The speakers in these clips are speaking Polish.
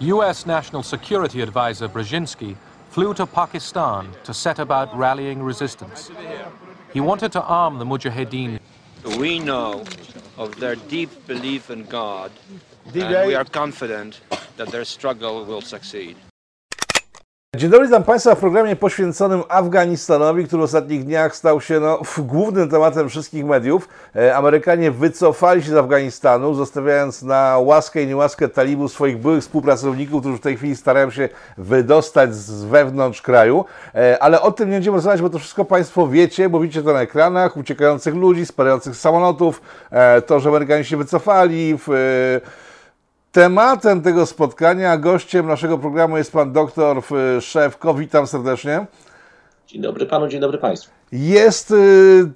US National Security Advisor Brzezinski flew to Pakistan to set about rallying resistance. He wanted to arm the Mujahideen. We know of their deep belief in God, and we are confident that their struggle will succeed. Dzień dobry, witam Państwa w programie poświęconym Afganistanowi, który w ostatnich dniach stał się no, głównym tematem wszystkich mediów. E, Amerykanie wycofali się z Afganistanu, zostawiając na łaskę i niełaskę talibów swoich byłych współpracowników, którzy w tej chwili starają się wydostać z wewnątrz kraju. E, Ale o tym nie będziemy rozmawiać, bo to wszystko Państwo wiecie, bo widzicie to na ekranach, uciekających ludzi, spadających samolotów, e, to, że Amerykanie się wycofali, w, Tematem tego spotkania, gościem naszego programu jest pan doktor y, Szewko. Witam serdecznie. Dzień dobry panu, dzień dobry państwu. Jest y,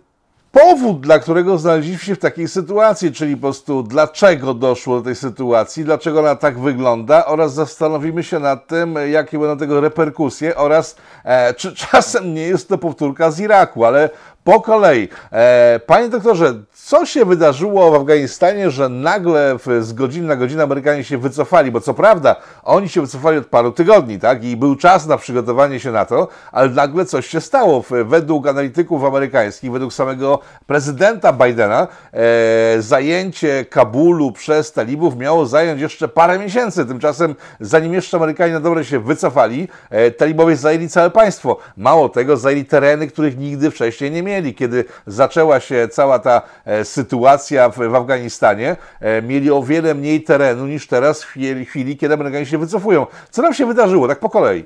powód, dla którego znaleźliśmy się w takiej sytuacji, czyli po prostu dlaczego doszło do tej sytuacji, dlaczego ona tak wygląda oraz zastanowimy się nad tym, jakie będą tego reperkusje oraz e, czy czasem nie jest to powtórka z Iraku, ale po kolei. E, panie doktorze, co się wydarzyło w Afganistanie, że nagle z godziny na godzinę Amerykanie się wycofali? Bo co prawda, oni się wycofali od paru tygodni, tak? I był czas na przygotowanie się na to, ale nagle coś się stało. Według analityków amerykańskich, według samego prezydenta Bidena, e, zajęcie Kabulu przez talibów miało zająć jeszcze parę miesięcy. Tymczasem, zanim jeszcze Amerykanie na dobre się wycofali, e, talibowie zajęli całe państwo. Mało tego, zajęli tereny, których nigdy wcześniej nie mieli. Kiedy zaczęła się cała ta e, sytuacja w, Afganistanie, e, mieli o wiele mniej terenu niż teraz w chwili- chwili, kiedy Amerykanie się wycofują. Co nam się wydarzyło, tak po kolei?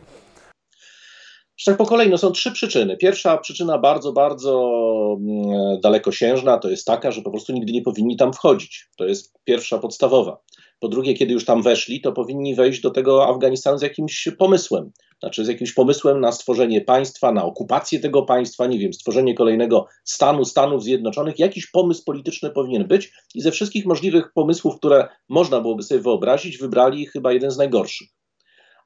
Tak po kolei, no są trzy przyczyny. Pierwsza przyczyna bardzo, bardzo mm, dalekosiężna to jest taka, że po prostu nigdy nie powinni tam wchodzić. To jest pierwsza podstawowa. Po drugie, kiedy już tam weszli, to powinni wejść do tego Afganistanu z jakimś pomysłem. Znaczy z jakimś pomysłem na stworzenie państwa, na okupację tego państwa, nie wiem, stworzenie kolejnego stanu, Stanów Zjednoczonych. Jakiś pomysł polityczny powinien być i ze wszystkich możliwych pomysłów, które można byłoby sobie wyobrazić, wybrali chyba jeden z najgorszych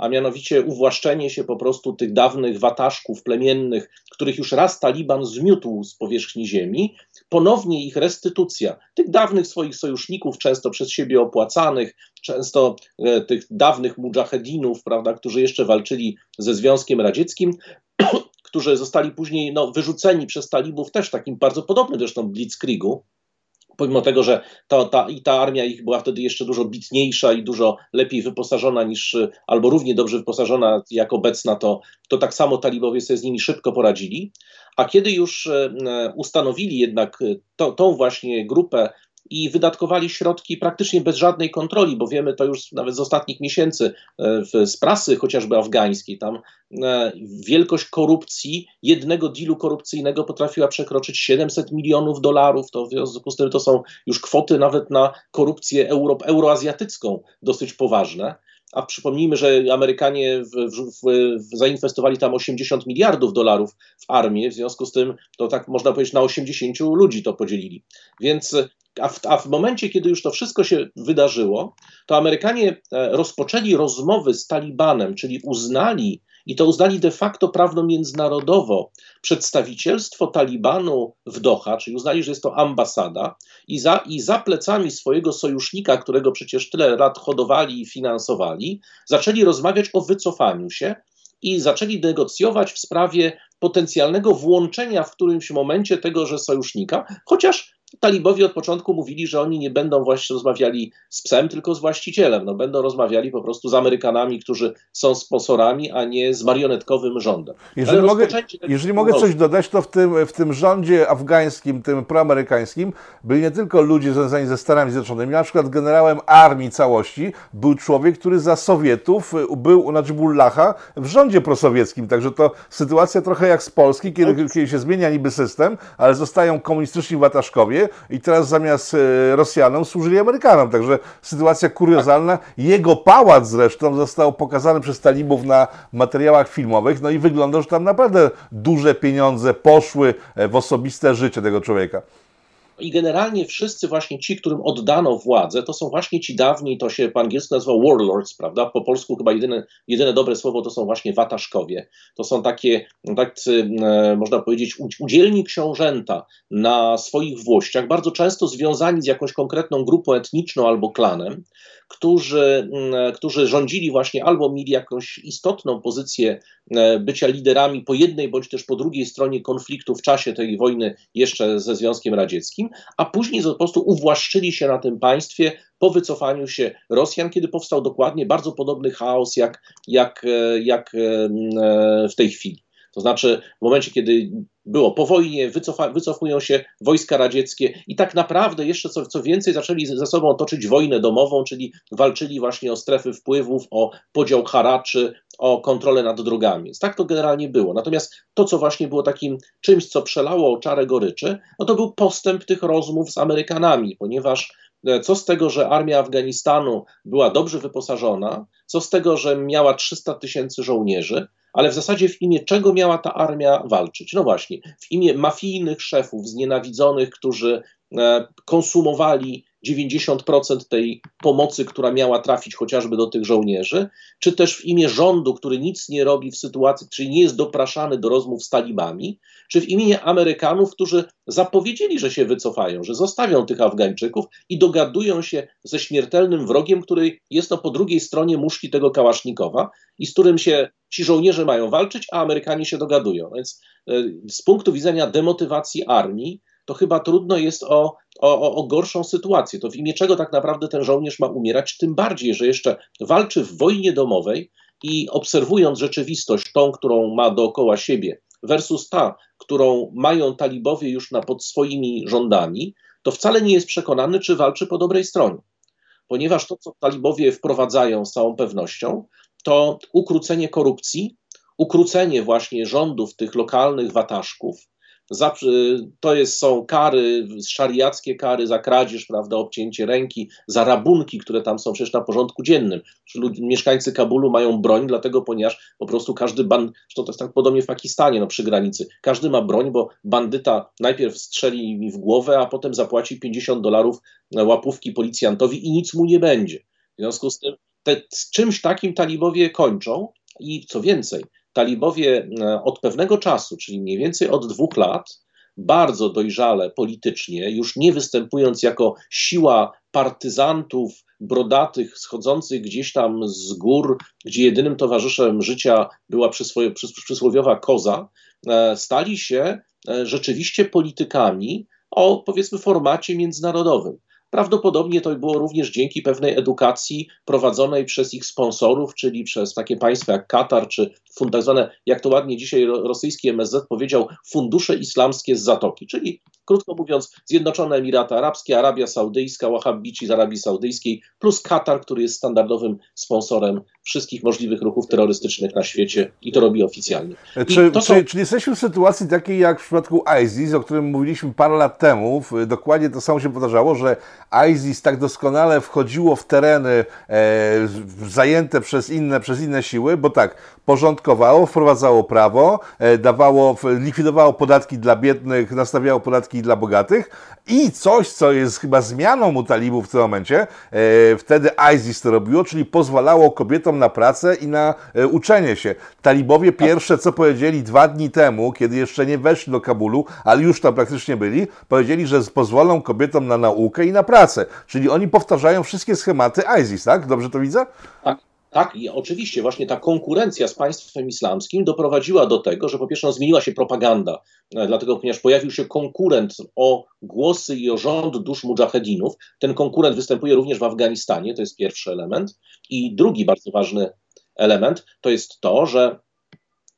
a mianowicie uwłaszczenie się po prostu tych dawnych wataszków plemiennych, których już raz Taliban zmiótł z powierzchni ziemi, ponownie ich restytucja, tych dawnych swoich sojuszników, często przez siebie opłacanych, często e, tych dawnych mujahedinów, prawda, którzy jeszcze walczyli ze Związkiem Radzieckim, którzy zostali później no, wyrzuceni przez talibów też w takim bardzo podobnym zresztą blitzkriegu, pomimo tego, że ta, ta, i ta armia ich była wtedy jeszcze dużo bitniejsza i dużo lepiej wyposażona niż, y, albo równie dobrze wyposażona jak obecna, to, to tak samo talibowie sobie z nimi szybko poradzili. A kiedy już e, e, ustanowili jednak to, tą właśnie grupę i wydatkowali środki praktycznie bez żadnej kontroli, bo wiemy to już nawet z ostatnich miesięcy e, z prasy chociażby afgańskiej, tam e, wielkość korupcji, jednego dealu korupcyjnego potrafiła przekroczyć 700 milionów dolarów, to w związku z tym to są już kwoty nawet na korupcję euro, euroazjatycką dosyć poważne. A przypomnijmy, że Amerykanie w, w, w, zainwestowali tam 80 miliardów dolarów w armię, w związku z tym to tak można powiedzieć na 80 ludzi to podzielili. Więc a w, a w momencie, kiedy już to wszystko się wydarzyło, to Amerykanie e, rozpoczęli rozmowy z Talibanem, czyli uznali, i to uznali de facto prawno-międzynarodowo, przedstawicielstwo Talibanu w Doha, czyli uznali, że jest to ambasada, i za, i za plecami swojego sojusznika, którego przecież tyle lat hodowali i finansowali, zaczęli rozmawiać o wycofaniu się i zaczęli negocjować w sprawie potencjalnego włączenia w którymś momencie tegoże sojusznika, chociaż Talibowie od początku mówili, że oni nie będą właśnie rozmawiali z psem, tylko z właścicielem. No, będą rozmawiali po prostu z Amerykanami, którzy są sponsorami, a nie z marionetkowym rządem. Jeżeli mogę, jeżeli mogę coś dodać, to w tym, w tym rządzie afgańskim, tym proamerykańskim, byli nie tylko ludzie związani ze Stanami Zjednoczonymi, na przykład generałem armii całości był człowiek, który za Sowietów y, był u Najibullaha w rządzie prosowieckim. Także to sytuacja trochę jak z Polski, kiedy, kiedy się zmienia niby system, ale zostają komunistyczni wataszkowie i teraz zamiast y, Rosjanom służyli Amerykanom. Także sytuacja kuriozalna. Jego pałac zresztą został pokazany przez talibów na materiałach filmowych, no i wygląda, że tam naprawdę duże pieniądze poszły e, w osobiste życie tego człowieka. I generalnie wszyscy właśnie ci, którym oddano władzę, to są właśnie ci dawni, to się po angielsku nazywa warlords, prawda? Po polsku chyba jedyne, jedyne dobre słowo to są właśnie wataszkowie. To są takie, tak e, można powiedzieć, udzielni książęta na swoich włościach, bardzo często związani z jakąś konkretną grupą etniczną albo klanem, którzy, mm, którzy rządzili właśnie albo mieli jakąś istotną pozycję e, bycia liderami po jednej bądź też po drugiej stronie konfliktu w czasie tej wojny jeszcze ze Związkiem Radzieckim, a później po prostu uwłaszczyli się na tym państwie po wycofaniu się Rosjan, kiedy powstał dokładnie bardzo podobny chaos jak, jak, e, jak e, w tej chwili. To znaczy, w momencie, kiedy było po wojnie, wycofa, wycofują się wojska radzieckie i tak naprawdę jeszcze co, co więcej zaczęli ze sobą toczyć wojnę domową, czyli walczyli właśnie o strefy wpływów, o podział haraczy, o kontrolę nad drogami. Więc tak to generalnie było. Natomiast to, co właśnie było takim czymś, co przelało czarę goryczy, no to był postęp tych rozmów z Amerykanami, ponieważ e, co z tego, że armia Afganistanu była dobrze wyposażona, co z tego, że miała 300 tysięcy żołnierzy, ale w zasadzie w imię czego miała ta armia walczyć? No właśnie, w imię mafijnych szefów znienawidzonych, którzy e, konsumowali 90% tej pomocy, która miała trafić chociażby do tych żołnierzy, czy też w imię rządu, który nic nie robi w sytuacji, czyli nie jest dopraszany do rozmów z talibami, czy w imię Amerykanów, którzy zapowiedzieli, że się wycofają, że zostawią tych Afgańczyków i dogadują się ze śmiertelnym wrogiem, który jest no po drugiej stronie muszki tego Kałasznikowa i z którym się ci żołnierze mają walczyć, a Amerykanie się dogadują. Więc e, z punktu widzenia demotywacji armii, to chyba trudno jest o, o, o, gorszą sytuację. To w imię czego tak naprawdę ten żołnierz ma umierać? Tym bardziej, że jeszcze walczy w wojnie domowej i obserwując rzeczywistość, tą, którą ma dookoła siebie, versus ta, którą mają talibowie już na, pod swoimi rządami, to wcale nie jest przekonany, czy walczy po dobrej stronie. Ponieważ to, co talibowie wprowadzają z całą pewnością, to ukrócenie korupcji, ukrócenie właśnie rządów tych lokalnych wataszków, za, to jest, są kary, szariackie kary za kradzież, prawda, obcięcie ręki, za rabunki, które tam są przecież na porządku dziennym. Ludzie, mieszkańcy Kabulu mają broń, dlatego ponieważ po prostu każdy band, to jest tak podobnie w Pakistanie, no przy granicy, każdy ma broń, bo bandyta najpierw strzeli mi w głowę, a potem zapłaci 50 dolarów łapówki policjantowi i nic mu nie będzie. W związku z tym te, z czymś takim talibowie kończą i co więcej, talibowie e, od pewnego czasu, czyli mniej więcej od dwóch lat, bardzo dojrzale politycznie, już nie występując jako siła partyzantów brodatych, schodzących gdzieś tam z gór, gdzie jedynym towarzyszem życia była przysłowie, przysłowiowa koza, e, stali się e, rzeczywiście politykami o powiedzmy formacie międzynarodowym. Prawdopodobnie to było również dzięki pewnej edukacji prowadzonej przez ich sponsorów, czyli przez takie państwa jak Katar, czy tak zwane, jak to ładnie dzisiaj rosyjski MSZ powiedział, fundusze islamskie z Zatoki, czyli krótko mówiąc Zjednoczone Emiraty Arabskie, Arabia Saudyjska, Wahhabici z Arabii Saudyjskiej, plus Katar, który jest standardowym sponsorem wszystkich możliwych ruchów terrorystycznych na świecie i to robi oficjalnie. Czy, są... czy, czy, jesteśmy w sytuacji takiej jak w przypadku ISIS, o którym mówiliśmy parę lat temu, dokładnie to samo się powtarzało, że ISIS tak doskonale wchodziło w tereny e, zajęte przez inne, przez inne siły, bo tak, porządkowało, wprowadzało prawo, e, dawało, likwidowało podatki dla biednych, nastawiało podatki dla bogatych i coś, co jest chyba zmianą u talibów w tym momencie, e, wtedy ISIS to robiło, czyli pozwalało kobietom na pracę i na e, uczenie się. Talibowie pierwsze, co powiedzieli dwa dni temu, kiedy jeszcze nie weszli do Kabulu, ale już tam praktycznie byli, powiedzieli, że pozwolą kobietom na naukę i na pracę. Czyli oni powtarzają wszystkie schematy ISIS, tak? Dobrze to widzę? Tak. Tak, i oczywiście właśnie ta konkurencja z państwem islamskim doprowadziła do tego, że po pierwsze no, zmieniła się propaganda, e, dlatego ponieważ pojawił się konkurent o głosy i o rząd dusz mujahedinów. Ten konkurent występuje również w Afganistanie, to jest pierwszy element. I drugi bardzo ważny element to jest to, że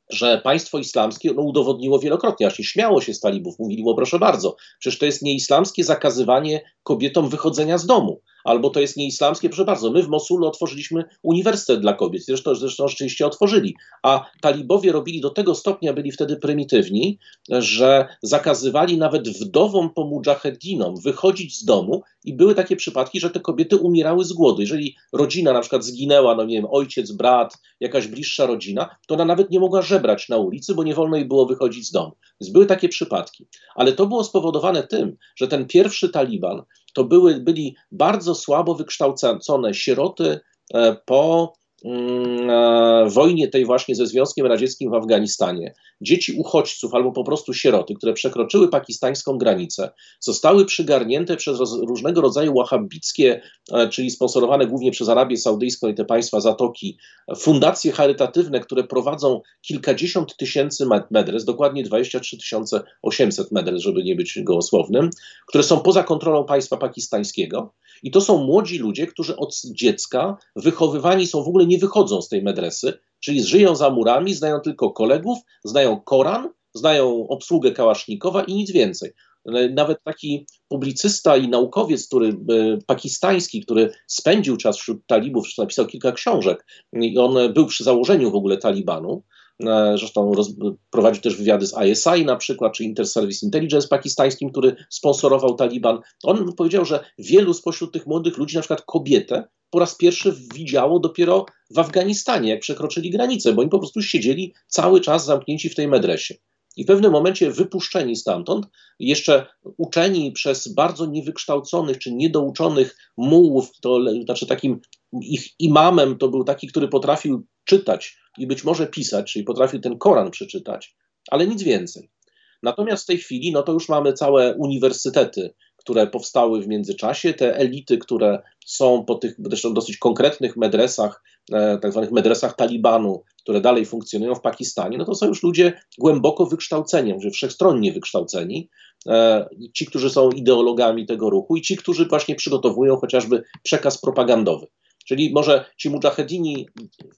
że państwo islamskie no, udowodniło wielokrotnie, aż śmiało się z talibów, mówiło proszę bardzo, przecież to jest nieislamskie zakazywanie kobietom wychodzenia z domu, albo to jest nieislamskie. Proszę bardzo, my w Mosulu otworzyliśmy uniwersytet dla kobiet, zresztą, zresztą rzeczywiście otworzyli, a talibowie robili do tego stopnia, byli wtedy prymitywni, że zakazywali nawet wdowom po wychodzić z domu i były takie przypadki, że te kobiety umierały z głodu. Jeżeli rodzina na przykład zginęła, no nie wiem, ojciec, brat, jakaś bliższa rodzina, to ona nawet nie mogła żebrać na ulicy, bo nie wolno jej było wychodzić z domu. Więc były takie przypadki. Ale to było spowodowane tym, że ten pierwszy Taliban to były, byli bardzo słabo wykształcone sieroty e, po wojnie tej właśnie ze Związkiem Radzieckim w Afganistanie, dzieci uchodźców albo po prostu sieroty, które przekroczyły pakistańską granicę, zostały przygarnięte przez różnego rodzaju wahabickie, e, czyli sponsorowane głównie przez Arabię Saudyjską i te państwa Zatoki, fundacje charytatywne, które prowadzą kilkadziesiąt tysięcy medres, dokładnie 23 800 medres, żeby nie być gołosłownym, które są poza kontrolą państwa pakistańskiego. I to są młodzi ludzie, którzy od dziecka wychowywani są w ogóle nie wychodzą z tej medresy, czyli żyją za murami, znają tylko kolegów, znają Koran, znają obsługę kałasznikowa i nic więcej. Nawet taki publicysta i naukowiec, który e, pakistański, który spędził czas wśród talibów, napisał kilka książek i on był przy założeniu w ogóle Talibanu, E, zresztą roz, prowadził też wywiady z ISI na przykład, czy Inter-Service Intelligence pakistańskim, który sponsorował Taliban. On powiedział, że wielu spośród tych młodych ludzi, na przykład kobietę, po raz pierwszy widziało dopiero w Afganistanie, jak przekroczyli granicę, bo oni po prostu siedzieli cały czas zamknięci w tej medresie. I w pewnym momencie wypuszczeni stamtąd, jeszcze uczeni przez bardzo niewykształconych czy niedouczonych mułów, to znaczy takim ich imamem to był taki, który potrafił czytać i być może pisać, czyli potrafił ten Koran przeczytać, ale nic więcej. Natomiast w tej chwili, no to już mamy całe uniwersytety, które powstały w międzyczasie, te elity, które są po tych zresztą dosyć konkretnych medresach, e, tak zwanych medresach Talibanu, które dalej funkcjonują w Pakistanie, no to są już ludzie głęboko wykształceni, że wszechstronnie wykształceni, e, ci, którzy są ideologami tego ruchu i ci, którzy właśnie przygotowują chociażby przekaz propagandowy. Czyli może ci mujahedini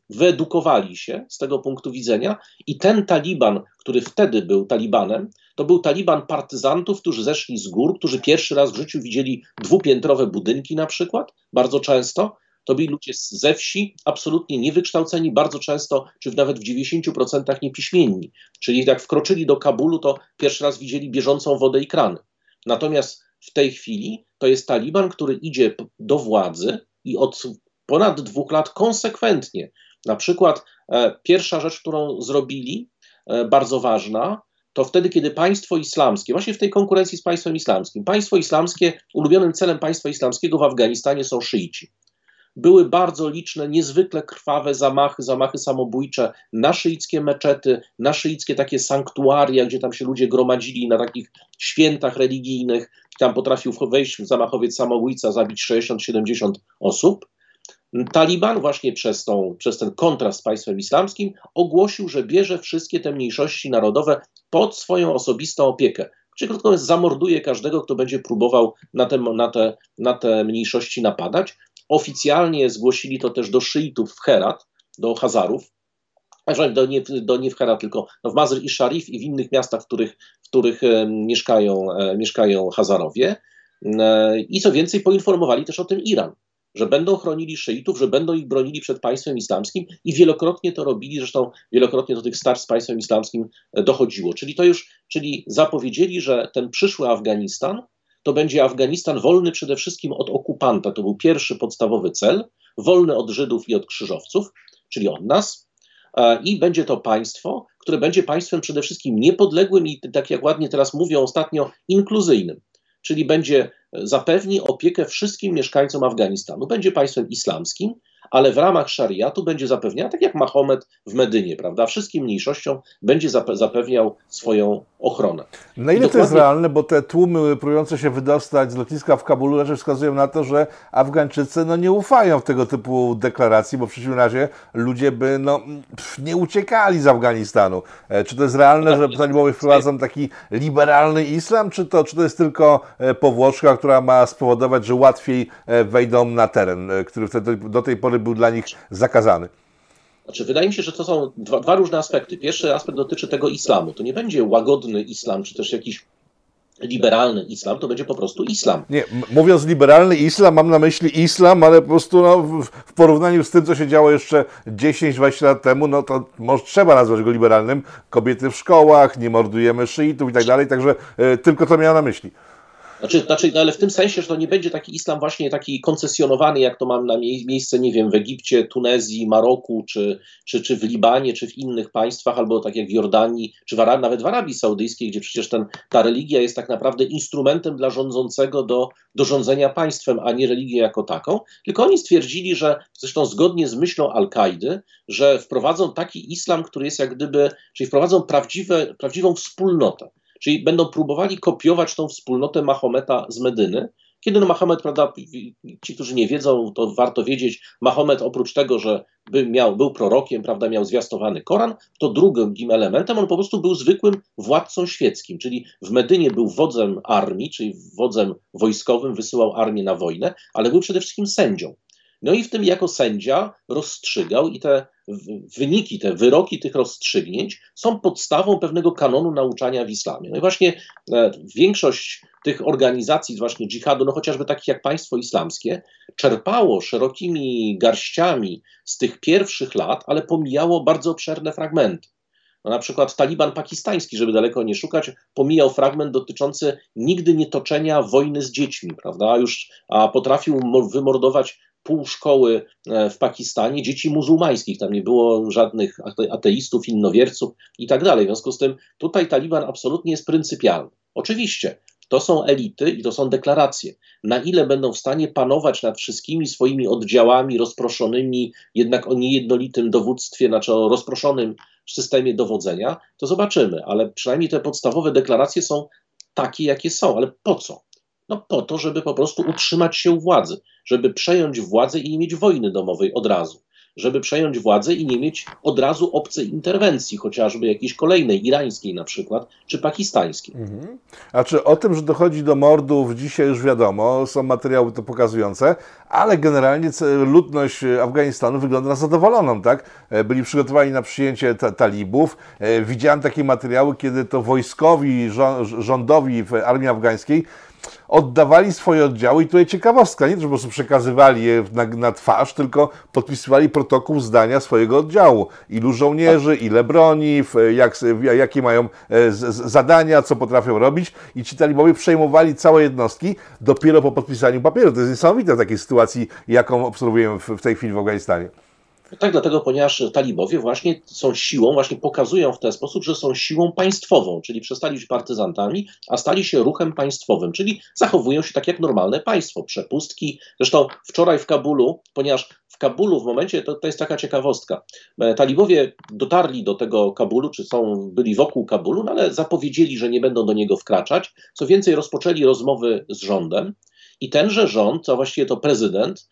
wyedukowali się z tego punktu widzenia i ten Taliban, który wtedy był Talibanem, to był Taliban partyzantów, którzy zeszli z gór, którzy pierwszy raz w życiu widzieli dwupiętrowe budynki na przykład, bardzo często. To byli ludzie ze wsi, absolutnie niewykształceni, bardzo często, czy nawet w 90% niepiśmienni. Czyli jak wkroczyli do Kabulu, to pierwszy raz widzieli bieżącą wodę i krany. Natomiast w tej chwili to jest Taliban, który idzie do władzy i od ponad dwóch lat konsekwentnie. Na przykład e, pierwsza rzecz, którą zrobili, e, bardzo ważna, to wtedy, kiedy państwo islamskie, właśnie w tej konkurencji z państwem islamskim, państwo islamskie, ulubionym celem państwa islamskiego w Afganistanie są szyici. Były bardzo liczne, niezwykle krwawe zamachy, zamachy samobójcze na szyickie meczety, na szyickie takie sanktuaria, gdzie tam się ludzie gromadzili na takich świętach religijnych. Tam potrafił wejść zamachowiec samobójca, zabić 60-70 osób. Taliban właśnie przez, tą, przez ten kontrast z państwem islamskim ogłosił, że bierze wszystkie te mniejszości narodowe pod swoją osobistą opiekę. Czyli krótko mówiąc, zamorduje każdego, kto będzie próbował na te, na, te, na te mniejszości napadać. Oficjalnie zgłosili to też do szyitów w Herat, do Hazarów, do nie, do nie w Herat, tylko no w Mazr i Sharif i w innych miastach, w których, w których e, mieszkają, e, mieszkają Hazarowie. E, I co więcej, poinformowali też o tym Iran że będą chronili szyitów, że będą ich bronili przed państwem islamskim i wielokrotnie to robili, zresztą wielokrotnie do tych starć z państwem islamskim e, dochodziło. Czyli to już, czyli zapowiedzieli, że ten przyszły Afganistan to będzie Afganistan wolny przede wszystkim od okupanta. To był pierwszy podstawowy cel, wolny od Żydów i od krzyżowców, czyli od nas. E, I będzie to państwo, które będzie państwem przede wszystkim niepodległym i, tak jak ładnie teraz mówią ostatnio, inkluzyjnym czyli będzie zapewni opiekę wszystkim mieszkańcom Afganistanu. Będzie państwem islamskim, ale w ramach szariatu będzie zapewniał, tak jak Mahomet w Medynie, prawda? Wszystkim mniejszościom będzie zapewniał swoją ochronę. Na ile dokładnie... to jest realne, bo te tłumy próbujące się wydostać z lotniska w Kabulu raczej wskazują na to, że Afgańczycy no, nie ufają w tego typu deklaracji, bo w przeciwnym razie ludzie by no, nie uciekali z Afganistanu. E, czy to jest realne, tak, że talibowie wprowadzą taki liberalny islam, czy to, czy to jest tylko e, powłoczka, która ma spowodować, że łatwiej e, wejdą na teren, który wtedy do tej pory był dla nich zakazany? Znaczy, wydaje mi się, że to są dwa, dwa, różne aspekty. Pierwszy aspekt dotyczy tego islamu. To nie będzie łagodny islam, czy też jakiś liberalny islam, to będzie po prostu islam. Nie, mówiąc liberalny islam, mam na myśli islam, ale po prostu no, w, porównaniu z tym, co się działo jeszcze 10-20 lat temu, no to może trzeba nazwać go liberalnym. Kobiety w szkołach, nie mordujemy szyitów i tak dalej, także y, tylko to miałem na myśli. Znaczy, znaczy, no ale w tym sensie, że to nie będzie taki islam właśnie taki koncesjonowany, jak to mam na miejsce, nie wiem, w Egipcie, Tunezji, Maroku, czy, czy, czy w Libanie, czy w innych państwach, albo tak jak w Jordanii, czy w Arabii, nawet w Arabii Saudyjskiej, gdzie przecież ten, ta religia jest tak naprawdę instrumentem dla rządzącego do, do rządzenia państwem, a nie religią jako taką. Tylko oni stwierdzili, że zresztą zgodnie z myślą Al-Kaidy, że wprowadzą taki islam, który jest jak gdyby, czyli wprowadzą prawdziwe, prawdziwą wspólnotę Czyli będą próbowali kopiować tą wspólnotę Mahometa z Medyny. Kiedy no Mahomet, prawda, ci, którzy nie wiedzą, to warto wiedzieć, Mahomet oprócz tego, że by miał, był prorokiem, prawda, miał zwiastowany Koran, to drugim elementem on po prostu był zwykłym władcą świeckim, czyli w Medynie był wodzem armii, czyli wodzem wojskowym, wysyłał armię na wojnę, ale był przede wszystkim sędzią. No i w tym jako sędzia rozstrzygał i te wyniki, te wyroki tych rozstrzygnięć są podstawą pewnego kanonu nauczania w islamie. No i właśnie e, większość tych organizacji, właśnie dżihadu, no chociażby takich jak państwo islamskie, czerpało szerokimi garściami z tych pierwszych lat, ale pomijało bardzo obszerne fragmenty. No na przykład taliban pakistański, żeby daleko nie szukać, pomijał fragment dotyczący nigdy nie toczenia wojny z dziećmi, prawda? Już a potrafił wymordować pół szkoły e, w Pakistanie dzieci muzułmańskich. Tam nie było żadnych ateistów, innowierców i tak dalej. W związku z tym tutaj Taliban absolutnie jest pryncypialny. Oczywiście to są elity i to są deklaracje. Na ile będą w stanie panować nad wszystkimi swoimi oddziałami rozproszonymi, jednak o niejednolitym dowództwie, znaczy o rozproszonym systemie dowodzenia, to zobaczymy. Ale przynajmniej te podstawowe deklaracje są takie, jakie są. Ale po co? No po to, żeby po prostu utrzymać się u władzy, żeby przejąć władzę i nie mieć wojny domowej od razu, żeby przejąć władzę i nie mieć od razu obcej interwencji, chociażby jakiejś kolejnej, irańskiej na przykład, czy pakistańskiej. Mhm. A czy o tym, że dochodzi do mordów, dzisiaj już wiadomo, są materiały to pokazujące, ale generalnie ludność Afganistanu wygląda na zadowoloną, tak? E, byli przygotowani na przyjęcie ta talibów. E, widziałem takie materiały, kiedy to wojskowi, rządowi w armii afgańskiej oddawali swoje oddziały i tutaj ciekawostka, nie że po prostu przekazywali je na, na twarz, tylko podpisywali protokół zdania swojego oddziału. Ilu żołnierzy, ile broni, jak, jakie mają e, zadania, co potrafią robić i ci talibowie przejmowali całe jednostki dopiero po podpisaniu papieru. To jest niesamowite w takiej sytuacji, jaką obserwujemy w tej chwili w Afganistanie. Tak, dlatego, ponieważ talibowie właśnie są siłą, właśnie pokazują w ten sposób, że są siłą państwową, czyli przestali być partyzantami, a stali się ruchem państwowym, czyli zachowują się tak jak normalne państwo, przepustki. Zresztą wczoraj w Kabulu, ponieważ w Kabulu w momencie, to, to jest taka ciekawostka, e, talibowie dotarli do tego Kabulu, czy są, byli wokół Kabulu, no ale zapowiedzieli, że nie będą do niego wkraczać. Co więcej, rozpoczęli rozmowy z rządem. I tenże rząd, a właściwie to prezydent,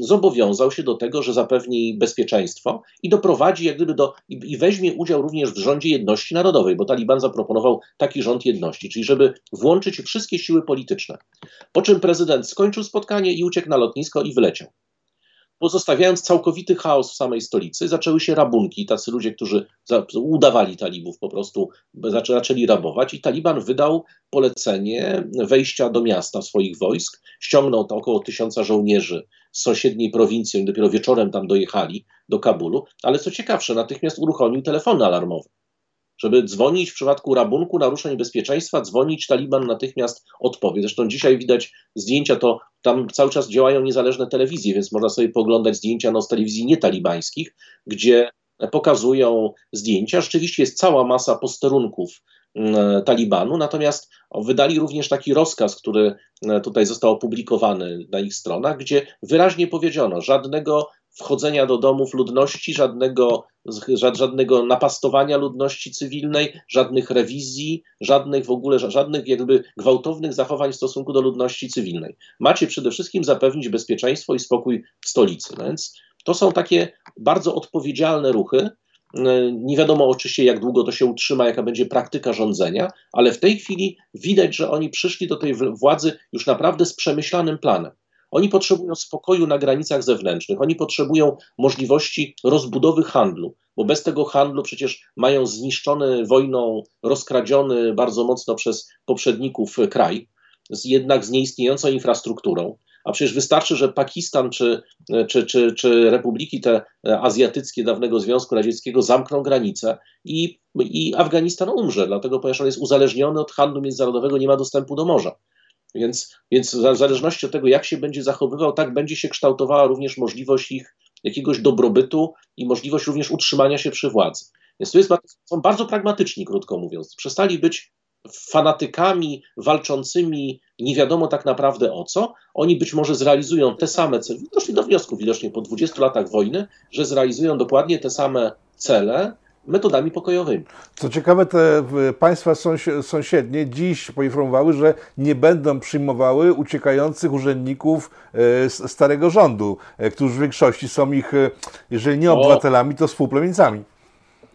zobowiązał się do tego, że zapewni bezpieczeństwo i doprowadzi jak gdyby do, i weźmie udział również w rządzie jedności narodowej, bo Taliban zaproponował taki rząd jedności, czyli żeby włączyć wszystkie siły polityczne. Po czym prezydent skończył spotkanie i uciekł na lotnisko i wyleciał pozostawiając całkowity chaos w samej stolicy, zaczęły się rabunki. Tacy ludzie, którzy udawali talibów, po prostu zaczęli rabować, i Taliban wydał polecenie wejścia do miasta swoich wojsk. Ściągnął to około tysiąca żołnierzy z sąsiedniej prowincji, oni dopiero wieczorem tam dojechali do Kabulu. Ale co ciekawsze, natychmiast uruchomił telefony alarmowe żeby dzwonić w przypadku rabunku, naruszeń bezpieczeństwa, dzwonić, Taliban natychmiast odpowie. Zresztą dzisiaj widać zdjęcia, to tam cały czas działają niezależne telewizje, więc można sobie poglądać zdjęcia no, z telewizji nietalibańskich, gdzie pokazują zdjęcia. Rzeczywiście jest cała masa posterunków mm, Talibanu, natomiast wydali również taki rozkaz, który e, tutaj został opublikowany na ich stronach, gdzie wyraźnie powiedziano, żadnego wchodzenia do domów ludności, żadnego, żadnego napastowania ludności cywilnej, żadnych rewizji, żadnych w ogóle, żadnych jakby gwałtownych zachowań w stosunku do ludności cywilnej. Macie przede wszystkim zapewnić bezpieczeństwo i spokój w stolicy. No więc to są takie bardzo odpowiedzialne ruchy. Nie wiadomo oczywiście, jak długo to się utrzyma, jaka będzie praktyka rządzenia, ale w tej chwili widać, że oni przyszli do tej władzy już naprawdę z przemyślanym planem. Oni potrzebują spokoju na granicach zewnętrznych, oni potrzebują możliwości rozbudowy handlu, bo bez tego handlu przecież mają zniszczony wojną, rozkradziony bardzo mocno przez poprzedników kraj, jednak z nieistniejącą infrastrukturą. A przecież wystarczy, że Pakistan czy, czy, czy, czy republiki te azjatyckie dawnego Związku Radzieckiego zamkną granice i, i Afganistan umrze, dlatego ponieważ on jest uzależniony od handlu międzynarodowego, nie ma dostępu do morza. Więc, więc w zależności od tego, jak się będzie zachowywał, tak będzie się kształtowała również możliwość ich jakiegoś dobrobytu i możliwość również utrzymania się przy władzy. Więc tu jest, są bardzo pragmatyczni, krótko mówiąc. Przestali być fanatykami walczącymi nie wiadomo tak naprawdę o co. Oni być może zrealizują te same cele. Doszli do wniosku widocznie po 20 latach wojny, że zrealizują dokładnie te same cele, metodami pokojowymi. Co ciekawe, te państwa sąsiednie dziś poinformowały, że nie będą przyjmowały uciekających urzędników e, starego rządu, e, którzy w większości są ich, e, jeżeli nie obywatelami, to współplemieńcami.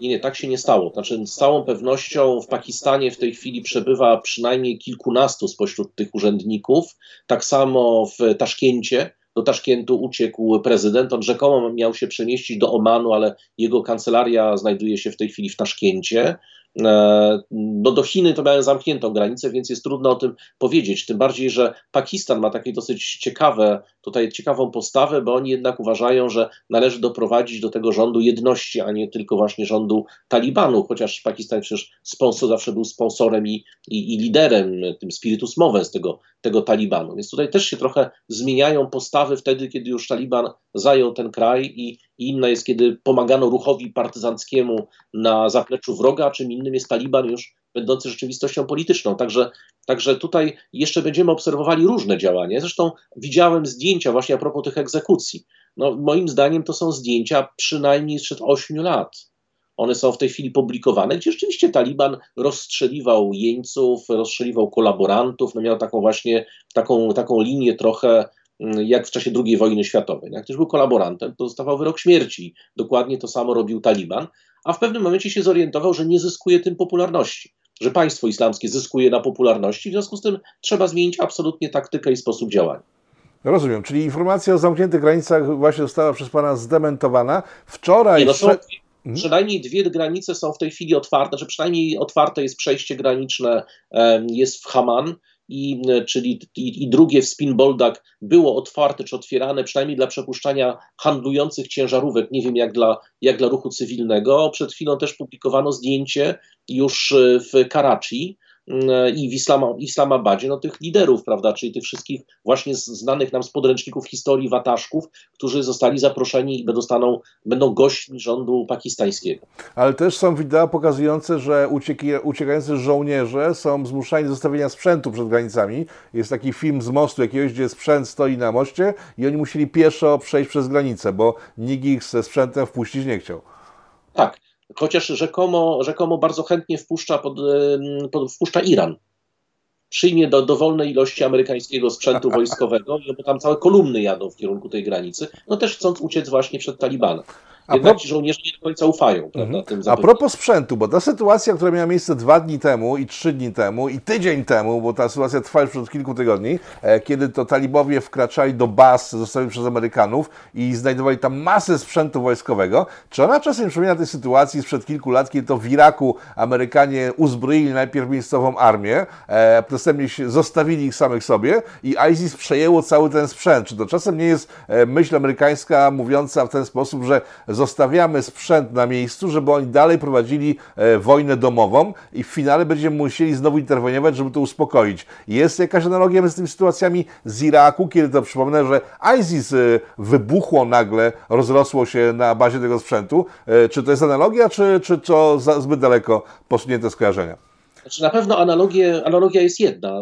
Nie, nie, tak się nie stało. Znaczy, z całą pewnością w Pakistanie w tej chwili przebywa przynajmniej kilkunastu spośród tych urzędników. Tak samo w Taszkencie do Taszkentu uciekł prezydent. On rzekomo miał się przemieścić do Omanu, ale jego kancelaria znajduje się w tej chwili w Taszkencie. E, no do Chiny to miałem zamkniętą granicę, więc jest trudno o tym powiedzieć. Tym bardziej, że Pakistan ma takie dosyć ciekawe, tutaj ciekawą postawę, bo oni jednak uważają, że należy doprowadzić do tego rządu jedności, a nie tylko właśnie rządu Talibanu, chociaż Pakistan przecież sponsor zawsze był sponsorem i, i, i liderem, tym spiritus movens tego, tego Talibanu. Więc tutaj też się trochę zmieniają postawy wtedy, kiedy już Taliban zajął ten kraj i, i inna jest, kiedy pomagano ruchowi partyzanckiemu na zapleczu wroga, czym innym jest Taliban już będący rzeczywistością polityczną. Także, także tutaj jeszcze będziemy obserwowali różne działania. Zresztą widziałem zdjęcia właśnie a propos tych egzekucji. No, moim zdaniem to są zdjęcia przynajmniej sprzed 8 lat. One są w tej chwili publikowane, gdzie rzeczywiście Taliban rozstrzeliwał jeńców, rozstrzeliwał kolaborantów, no miał taką właśnie taką, taką linię trochę jak w czasie II wojny światowej. Jak ktoś był kolaborantem, to dostawał wyrok śmierci. Dokładnie to samo robił Taliban, a w pewnym momencie się zorientował, że nie zyskuje tym popularności, że państwo islamskie zyskuje na popularności, w związku z tym trzeba zmienić absolutnie taktykę i sposób działania. Rozumiem, czyli informacja o zamkniętych granicach właśnie została przez Pana zdementowana. Wczoraj... Nie, no są, mhm. Przynajmniej dwie granice są w tej chwili otwarte, że przynajmniej otwarte jest przejście graniczne, jest w Haman, i, e, czyli i, i drugie w Spinboldak było otwarte czy otwierane przynajmniej dla przepuszczania handlujących ciężarówek, nie wiem jak dla, jak dla ruchu cywilnego. Przed chwilą też publikowano zdjęcie już e, w Karachi, i w Islama, Islamabadzie, no tych liderów, prawda, czyli tych wszystkich właśnie znanych nam z podręczników historii wataszków, którzy zostali zaproszeni i będą, staną, będą gośćmi rządu pakistańskiego. Ale też są wideo pokazujące, że ucieki, uciekający żołnierze są zmuszani do zostawienia sprzętu przed granicami. Jest taki film z mostu jakiegoś, gdzie sprzęt stoi na moście i oni musieli pieszo przejść przez granicę, bo nikt ich ze sprzętem wpuścić nie chciał. Tak, chociaż rzekomo, rzekomo bardzo chętnie wpuszcza, pod, pod, wpuszcza Iran. Przyjmie do dowolnej ilości amerykańskiego sprzętu wojskowego, bo tam całe kolumny jadą w kierunku tej granicy, no też chcąc uciec właśnie przed Talibanem. A Jednak pro... ci żołnierze nie do końca ufają. Prawda, mhm. A propos sprzętu, bo ta sytuacja, która miała miejsce dwa dni temu i trzy dni temu i tydzień temu, bo ta sytuacja trwa już od kilku tygodni, e, kiedy to talibowie wkraczali do baz zostawieni przez Amerykanów i znajdowali tam masę sprzętu wojskowego, czy ona czasem przypomina tej sytuacji sprzed kilku lat, kiedy to w Iraku Amerykanie uzbroili najpierw miejscową armię, e, następnie zostawili ich samych sobie i ISIS przejęło cały ten sprzęt. Czy to czasem nie jest e, myśl amerykańska mówiąca w ten sposób, że zostawiamy sprzęt na miejscu, żeby oni dalej prowadzili e, wojnę domową i w finale będziemy musieli znowu interweniować, żeby to uspokoić. Jest jakaś analogia między tymi sytuacjami z Iraku, kiedy to przypomnę, że ISIS e, wybuchło nagle, rozrosło się na bazie tego sprzętu. E, czy to jest analogia, czy, czy to zbyt daleko posunięte skojarzenia? Znaczy na pewno analogie, analogia jest jedna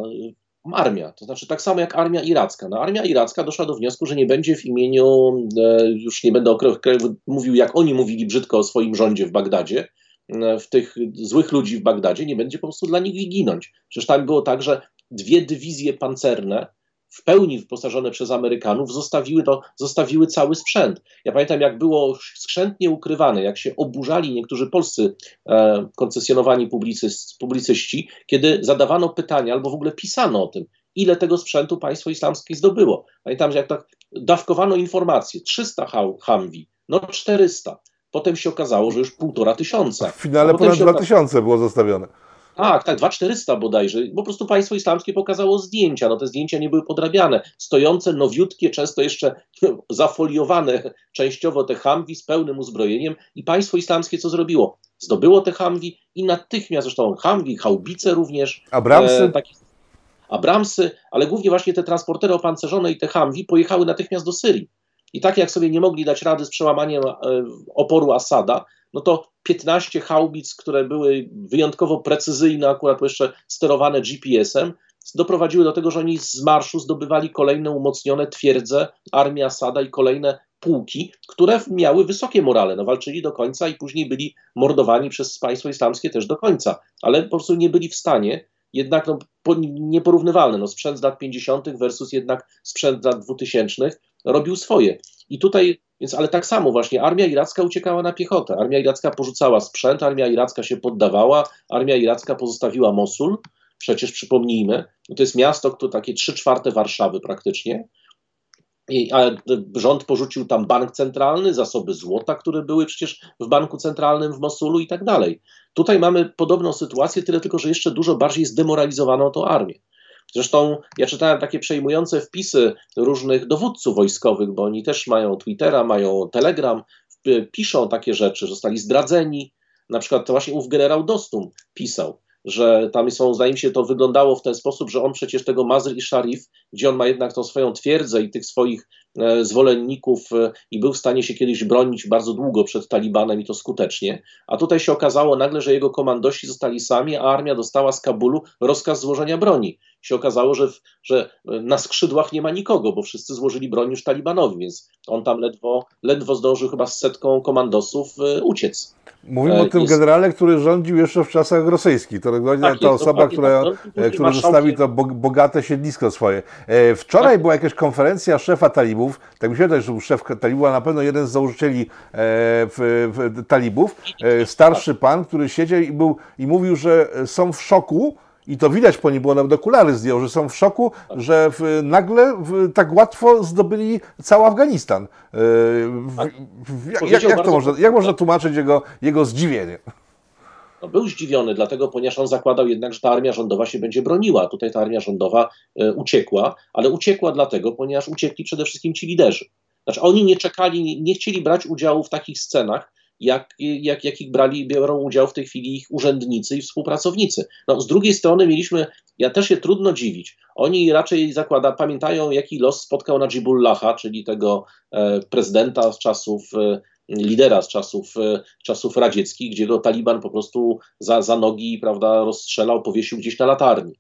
armia. To znaczy tak samo jak armia iracka. No, armia iracka doszła do wniosku, że nie będzie w imieniu, e, już nie będę mówił jak oni mówili brzydko o swoim rządzie w Bagdadzie, e, w tych złych ludzi w Bagdadzie, nie będzie po prostu dla nich ginąć. Przecież tak było tak, że dwie dywizje pancerne w pełni wyposażone przez Amerykanów zostawiły, to, zostawiły cały sprzęt. Ja pamiętam, jak było skrzętnie ukrywane, jak się oburzali niektórzy polscy e, koncesjonowani publicyści, kiedy zadawano pytania albo w ogóle pisano o tym, ile tego sprzętu państwo islamskie zdobyło. Pamiętam, że jak tak dawkowano informacje, 300 Humvee, no 400. Potem się okazało, że już półtora tysiąca. W finale ponad 2000 było zostawione. Tak, tak, 2400 bodajże. Po prostu państwo islamskie pokazało zdjęcia. No te zdjęcia nie były podrabiane. Stojące, nowiutkie, często jeszcze zafoliowane częściowo te Humvee z pełnym uzbrojeniem. I państwo islamskie co zrobiło? Zdobyło te Humvee i natychmiast, zresztą Humvee, haubice również. Abramsy? E, takie, Abramsy, ale głównie właśnie te transportery opancerzone i te Humvee pojechały natychmiast do Syrii. I tak jak sobie nie mogli dać rady z przełamaniem e, oporu Asada, no to 15 haubic, które były wyjątkowo precyzyjne, akurat jeszcze sterowane GPS-em, doprowadziły do tego, że oni z marszu zdobywali kolejne umocnione twierdze armii Asada i kolejne pułki, które miały wysokie morale. No, walczyli do końca i później byli mordowani przez państwo islamskie też do końca, ale po prostu nie byli w stanie jednak no, nieporównywalne. No, sprzęt z lat 50. versus jednak sprzęt z lat 2000 robił swoje. I tutaj, więc ale tak samo właśnie armia iracka uciekała na piechotę. Armia iracka porzucała sprzęt, armia iracka się poddawała, armia iracka pozostawiła Mosul. Przecież przypomnijmy, to jest miasto, które takie trzy czwarte Warszawy praktycznie. I, a rząd porzucił tam bank centralny, zasoby złota, które były przecież w banku centralnym w Mosulu i tak dalej. Tutaj mamy podobną sytuację, tyle tylko, że jeszcze dużo bardziej zdemoralizowano tą armię. Zresztą ja czytałem takie przejmujące wpisy różnych dowódców wojskowych, bo oni też mają Twittera, mają Telegram, piszą takie rzeczy, zostali zdradzeni. Na przykład to właśnie ów generał Dostum pisał, że tam są, zdaje mi się, to wyglądało w ten sposób, że on przecież tego Mazr i Sharif, gdzie on ma jednak tą swoją twierdzę i tych swoich e, zwolenników e, i był w stanie się kiedyś bronić bardzo długo przed Talibanem i to skutecznie, a tutaj się okazało nagle, że jego komandosi zostali sami, a armia dostała z Kabulu rozkaz złożenia broni. Się okazało, że, że na skrzydłach nie ma nikogo, bo wszyscy złożyli broń już Talibanowi, więc on tam ledwo, ledwo zdążył chyba z setką komandosów e, uciec. Mówimy o tym jest... generale, który rządził jeszcze w czasach rosyjskich. To tak, ta osoba, która, tak, która zostawi to bogate siedlisko swoje. E, wczoraj tak. była jakaś konferencja szefa talibów. Tak mi się wydaje, że był szef talibów, a na pewno jeden z założycieli e, w, w, talibów. E, starszy pan, który siedział i, był, i mówił, że są w szoku, i to widać po nim, bo nawet okulary zdjął, że są w szoku, że w, nagle w, tak łatwo zdobyli cały Afganistan. Tak. Jak, jak, to można, jak można tłumaczyć jego, jego zdziwienie? No, był zdziwiony, dlatego, ponieważ on zakładał jednak, że ta armia rządowa się będzie broniła. Tutaj ta armia rządowa e, uciekła, ale uciekła dlatego, ponieważ uciekli przede wszystkim ci liderzy. Znaczy, oni nie czekali, nie chcieli brać udziału w takich scenach, jak, jak, jakich brali, biorą udział w tej chwili ich urzędnicy i współpracownicy. No, z drugiej strony mieliśmy, ja też się trudno dziwić, oni raczej zakłada, pamiętają jaki los spotkał Najibullaha, czyli tego e, prezydenta z czasów, e, lidera z czasów, e, czasów radzieckich, gdzie go Taliban po prostu za, za nogi prawda, rozstrzelał, powiesił gdzieś na latarni.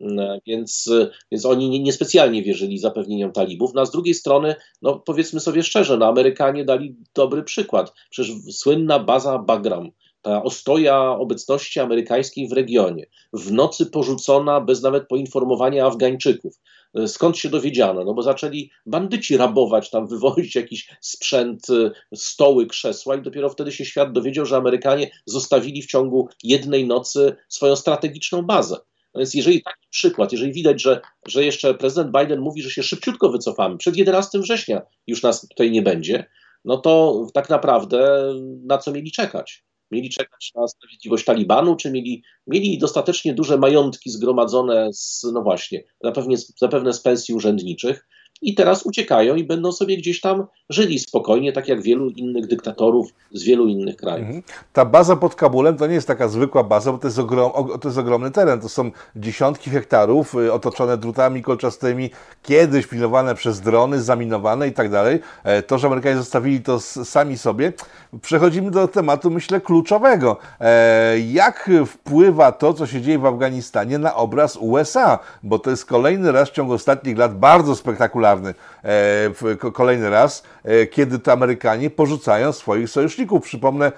Mm, więc, więc oni niespecjalnie wierzyli zapewnieniom talibów. No a z drugiej strony, no powiedzmy sobie szczerze, no Amerykanie dali dobry przykład. Przecież słynna baza Bagram, ta ostoja obecności amerykańskiej w regionie, w nocy porzucona bez nawet poinformowania Afgańczyków. Skąd się dowiedziano? No bo zaczęli bandyci rabować, tam wywozić jakiś sprzęt, stoły, krzesła i dopiero wtedy się świat dowiedział, że Amerykanie zostawili w ciągu jednej nocy swoją strategiczną bazę. No więc jeżeli taki przykład, jeżeli widać, że, że jeszcze prezydent Biden mówi, że się szybciutko wycofamy, przed 11 września już nas tutaj nie będzie, no to tak naprawdę na co mieli czekać? Mieli czekać na sprawiedliwość Talibanu, czy mieli, mieli dostatecznie duże majątki zgromadzone z, no właśnie, zapewne, zapewne z pensji urzędniczych, i teraz uciekają i będą sobie gdzieś tam żyli spokojnie, tak jak wielu innych dyktatorów z wielu innych krajów. Mhm. Ta baza pod Kabulem to nie jest taka zwykła baza, bo to jest, ogrom, to jest ogromny teren. To są dziesiątki hektarów y, otoczone drutami kolczastymi, kiedyś pilnowane przez drony, zaminowane i tak dalej. E, to, że Amerykanie zostawili to sami sobie. Przechodzimy do tematu, myślę, kluczowego. E, jak wpływa to, co się dzieje w Afganistanie na obraz USA? Bo to jest kolejny raz w ciągu ostatnich lat bardzo spektakularny E, kolejny raz, e, kiedy to Amerykanie porzucają swoich sojuszników. Przypomnę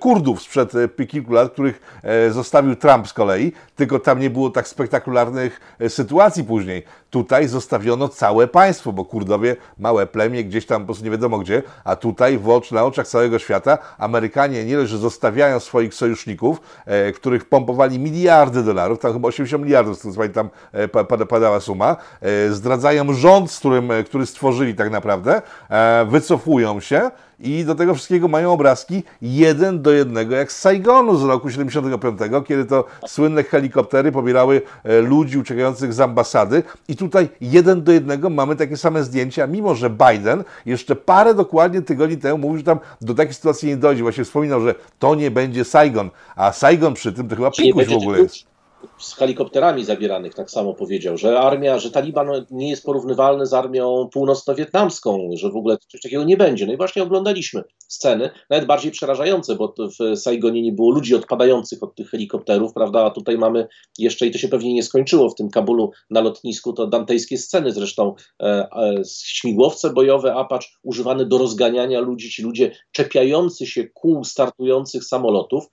Kurdów sprzed e, kilku lat, których zostawił Trump z kolei, tylko tam nie było tak spektakularnych sytuacji później. Tutaj zostawiono całe państwo, bo Kurdowie, małe plemię, gdzieś tam po prostu nie wiadomo gdzie, a tutaj w ocz, na oczach całego świata Amerykanie nie dość, że zostawiają swoich sojuszników, e, których pompowali miliardy dolarów, tam chyba 80 miliardów, z pamiętam, e, padała suma, e, zdradzają rząd, z którym, e, który stworzyli tak naprawdę, e, wycofują się, i do tego wszystkiego mają obrazki jeden do jednego, jak z Saigonu z roku 75, kiedy to słynne helikoptery pobierały e, ludzi uciekających z ambasady. I tutaj jeden do jednego mamy takie same zdjęcia, mimo że Biden jeszcze parę dokładnie tygodni temu mówił, że tam do takiej sytuacji nie dojdzie. Właśnie wspominał, że to nie będzie Saigon, a Saigon przy tym to chyba pikuś w ogóle jest z helikopterami zabieranych tak samo powiedział, że armia, że Taliban nie jest porównywalny z armią północno-wietnamską, że w ogóle coś takiego nie będzie. No i właśnie oglądaliśmy sceny, nawet bardziej przerażające, bo w Saigonie nie było ludzi odpadających od tych helikopterów, prawda, a tutaj mamy jeszcze, i to się pewnie nie skończyło w tym Kabulu na lotnisku, to dantejskie sceny zresztą, e, e, śmigłowce bojowe Apache używane do rozganiania ludzi, ci ludzie czepiający się kół startujących samolotów,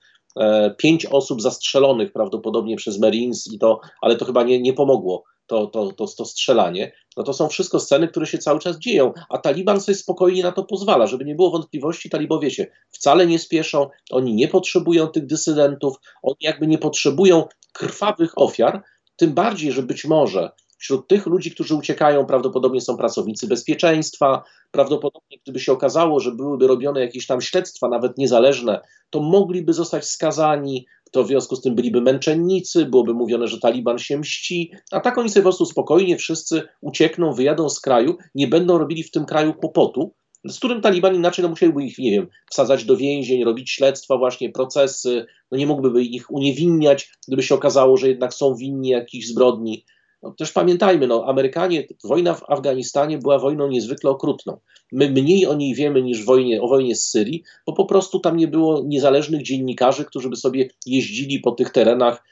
pięć osób zastrzelonych prawdopodobnie przez Marines, i to, ale to chyba nie, nie pomogło. To, to, to, to strzelanie, no to są wszystko sceny, które się cały czas dzieją, a Taliban sobie spokojnie na to pozwala, żeby nie było wątpliwości, talibowie się wcale nie spieszą, oni nie potrzebują tych dysydentów, oni jakby nie potrzebują krwawych ofiar, tym bardziej, że być może Wśród tych ludzi, którzy uciekają, prawdopodobnie są pracownicy bezpieczeństwa. Prawdopodobnie, gdyby się okazało, że byłyby robione jakieś tam śledztwa, nawet niezależne, to mogliby zostać skazani, to w związku z tym byliby męczennicy, byłoby mówione, że Taliban się mści, a tak oni sobie po prostu spokojnie wszyscy uciekną, wyjadą z kraju, nie będą robili w tym kraju kłopotu, z którym Taliban inaczej no, musieliby ich, nie wiem, wsadzać do więzień, robić śledztwa, właśnie procesy, no nie mógłby ich uniewinniać, gdyby się okazało, że jednak są winni jakichś zbrodni. No, też pamiętajmy, no, Amerykanie, wojna w Afganistanie była wojną niezwykle okrutną. My mniej o niej wiemy niż wojnie, o wojnie z Syrii, bo po prostu tam nie było niezależnych dziennikarzy, którzy by sobie jeździli po tych terenach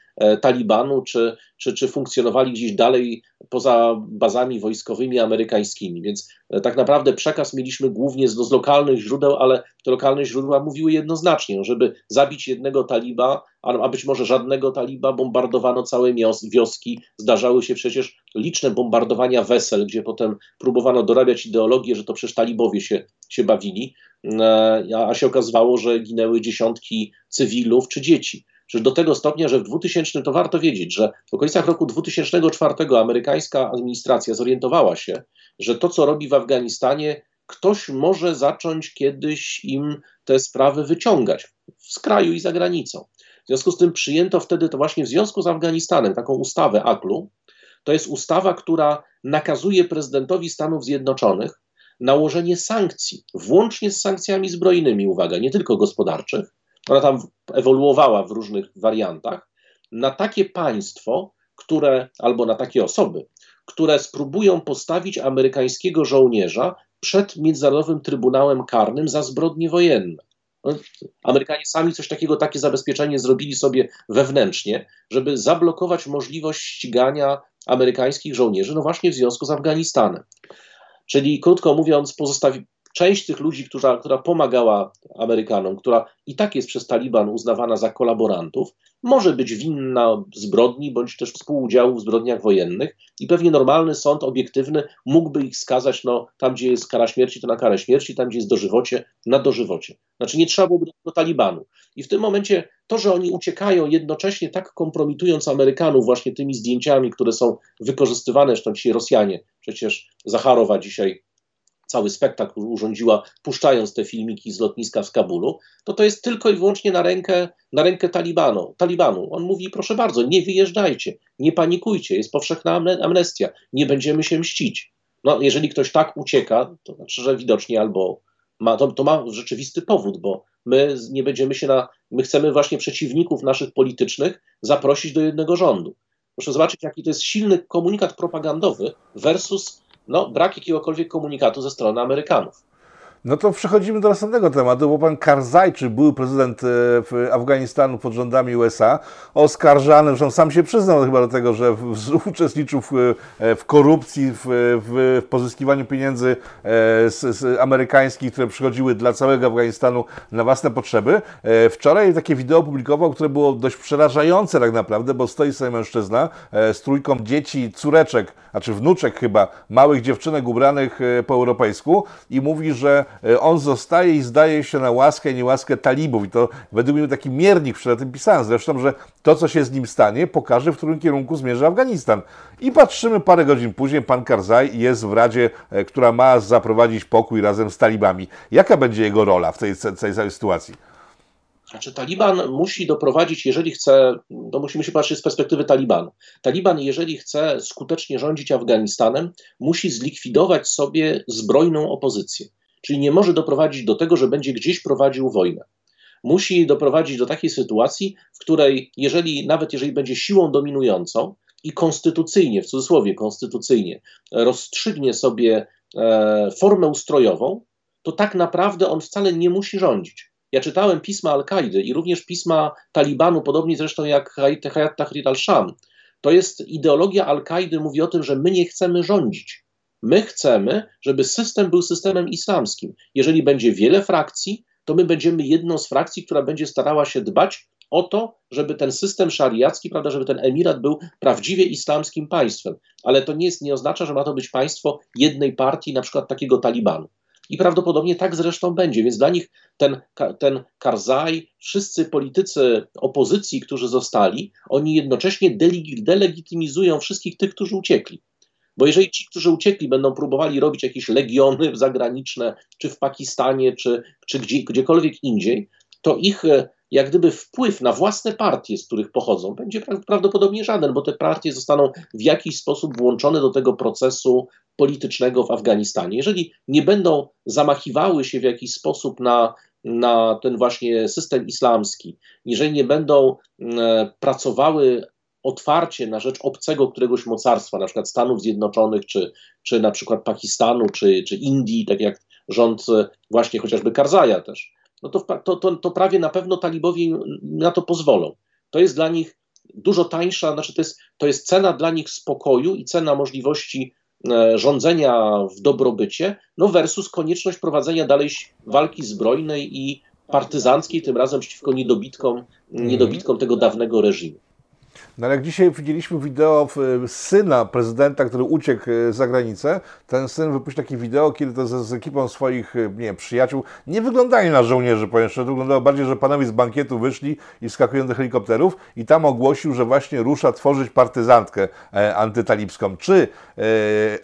Talibanu, czy, czy, czy funkcjonowali gdzieś dalej poza bazami wojskowymi amerykańskimi. Więc e, tak naprawdę przekaz mieliśmy głównie z, z lokalnych źródeł, ale te lokalne źródła mówiły jednoznacznie, żeby zabić jednego taliba, a być może żadnego taliba, bombardowano całe wioski. Zdarzały się przecież liczne bombardowania wesel, gdzie potem próbowano dorabiać ideologię, że to przecież talibowie się, się bawili, e, a się okazywało, że ginęły dziesiątki cywilów czy dzieci. Przecież do tego stopnia, że w 2000 to warto wiedzieć, że w okolicach roku 2004 amerykańska administracja zorientowała się, że to, co robi w Afganistanie, ktoś może zacząć kiedyś im te sprawy wyciągać z kraju i za granicą. W związku z tym przyjęto wtedy to właśnie w związku z Afganistanem taką ustawę AKLU. To jest ustawa, która nakazuje prezydentowi Stanów Zjednoczonych nałożenie sankcji, włącznie z sankcjami zbrojnymi, uwaga, nie tylko gospodarczych, ona tam ewoluowała w różnych wariantach, na takie państwo, które, albo na takie osoby, które spróbują postawić amerykańskiego żołnierza przed Międzynarodowym Trybunałem Karnym za zbrodnie wojenne. No, Amerykanie sami coś takiego, takie zabezpieczenie zrobili sobie wewnętrznie, żeby zablokować możliwość ścigania amerykańskich żołnierzy, no właśnie w związku z Afganistanem. Czyli krótko mówiąc, pozostawi, część tych ludzi, która, która pomagała Amerykanom, która i tak jest przez Taliban uznawana za kolaborantów, może być winna zbrodni bądź też współudziału w zbrodniach wojennych i pewnie normalny sąd obiektywny mógłby ich skazać, no tam gdzie jest kara śmierci, to na karę śmierci, tam gdzie jest dożywocie, na dożywocie. Znaczy nie trzeba byłoby do Talibanu. I w tym momencie to, że oni uciekają jednocześnie tak kompromitując Amerykanów właśnie tymi zdjęciami, które są wykorzystywane, zresztą dzisiaj Rosjanie, przecież Zacharowa dzisiaj cały spektakl urządziła, puszczając te filmiki z lotniska w Kabulu, to to jest tylko i wyłącznie na rękę, na rękę Talibanu, Talibanu. On mówi, proszę bardzo, nie wyjeżdżajcie, nie panikujcie, jest powszechna amnestia, nie będziemy się mścić. No, jeżeli ktoś tak ucieka, to znaczy, że widocznie albo ma, to, to ma rzeczywisty powód, bo my nie będziemy się na, my chcemy właśnie przeciwników naszych politycznych zaprosić do jednego rządu. Proszę zobaczyć, jaki to jest silny komunikat propagandowy versus no, brak jakiegokolwiek komunikatu ze strony Amerykanów. No to przechodzimy do następnego tematu, bo pan Karzaj, czy były prezydent e, Afganistanu pod rządami USA, oskarżany, zresztą sam się przyznał chyba do tego, że uczestniczył w, e, w korupcji, w, w, pozyskiwaniu pieniędzy e, z, z amerykańskich, które przychodziły dla całego Afganistanu na własne potrzeby. Wczoraj takie wideo opublikował, które było dość przerażające tak naprawdę, bo stoi sobie mężczyzna z trójką dzieci, córeczek, czy wnuczek chyba, małych dziewczynek ubranych po europejsku i mówi, że on zostaje i zdaje się na łaskę i niełaskę talibów. I to według mnie taki miernik, przed tym pisałem zresztą, że to, co się z nim stanie, pokaże, w którym kierunku zmierza Afganistan. I patrzymy parę godzin później, pan Karzai jest w Radzie, e, która ma zaprowadzić pokój razem z talibami. Jaka będzie jego rola w tej, tej całej sytuacji? Znaczy, Taliban musi doprowadzić, jeżeli chce, to musimy się patrzeć z perspektywy Talibanu. Taliban, jeżeli chce skutecznie rządzić Afganistanem, musi zlikwidować sobie zbrojną opozycję. Czyli nie może doprowadzić do tego, że będzie gdzieś prowadził wojnę. Musi doprowadzić do takiej sytuacji, w której, jeżeli nawet jeżeli będzie siłą dominującą i konstytucyjnie, w cudzysłowie konstytucyjnie, rozstrzygnie sobie e, formę ustrojową, to tak naprawdę on wcale nie musi rządzić. Ja czytałem pisma Al-Kaidy i również pisma Talibanu, podobnie zresztą jak Hayat Tahrir al-Sham. To jest ideologia Al-Kaidy, mówi o tym, że my nie chcemy rządzić. My chcemy, żeby system był systemem islamskim. Jeżeli będzie wiele frakcji, to my będziemy jedną z frakcji, która będzie starała się dbać o to, żeby ten system szariacki, prawda, żeby ten emirat był prawdziwie islamskim państwem. Ale to nie, jest, nie oznacza, że ma to być państwo jednej partii, na przykład takiego Talibanu. I prawdopodobnie tak zresztą będzie, więc dla nich ten, ten Karzaj, wszyscy politycy opozycji, którzy zostali, oni jednocześnie delegitymizują wszystkich tych, którzy uciekli. Bo jeżeli ci, którzy uciekli, będą próbowali robić jakieś legiony zagraniczne, czy w Pakistanie, czy, czy gdzie, gdziekolwiek indziej, to ich e, jak gdyby wpływ na własne partie, z których pochodzą, będzie prawdopodobnie żaden, bo te partie zostaną w jakiś sposób włączone do tego procesu politycznego w Afganistanie. Jeżeli nie będą zamachiwały się w jakiś sposób na, na ten właśnie system islamski, jeżeli nie będą e, pracowały otwarcie na rzecz obcego któregoś mocarstwa, na przykład Stanów Zjednoczonych, czy, czy na przykład Pakistanu, czy, czy Indii, tak jak rząd e, właśnie chociażby Karzaja też, no to, to, to, to prawie na pewno talibowie na to pozwolą. To jest dla nich dużo tańsza, znaczy to jest, to jest cena dla nich spokoju i cena możliwości e, rządzenia w dobrobycie, no versus konieczność prowadzenia dalej walki zbrojnej i partyzanckiej, tym razem przeciwko niedobitkom, niedobitkom tego dawnego reżimu. No ale jak dzisiaj widzieliśmy wideo syna prezydenta, który uciekł e, za granicę, ten syn wypuścił takie wideo, kiedy to z, z ekipą swoich e, nie przyjaciół nie wyglądali na żołnierzy, ponieważ to wyglądało bardziej, że panowie z bankietu wyszli i wskakują do helikopterów i tam ogłosił, że właśnie rusza tworzyć partyzantkę e, antytalibską. Czy e,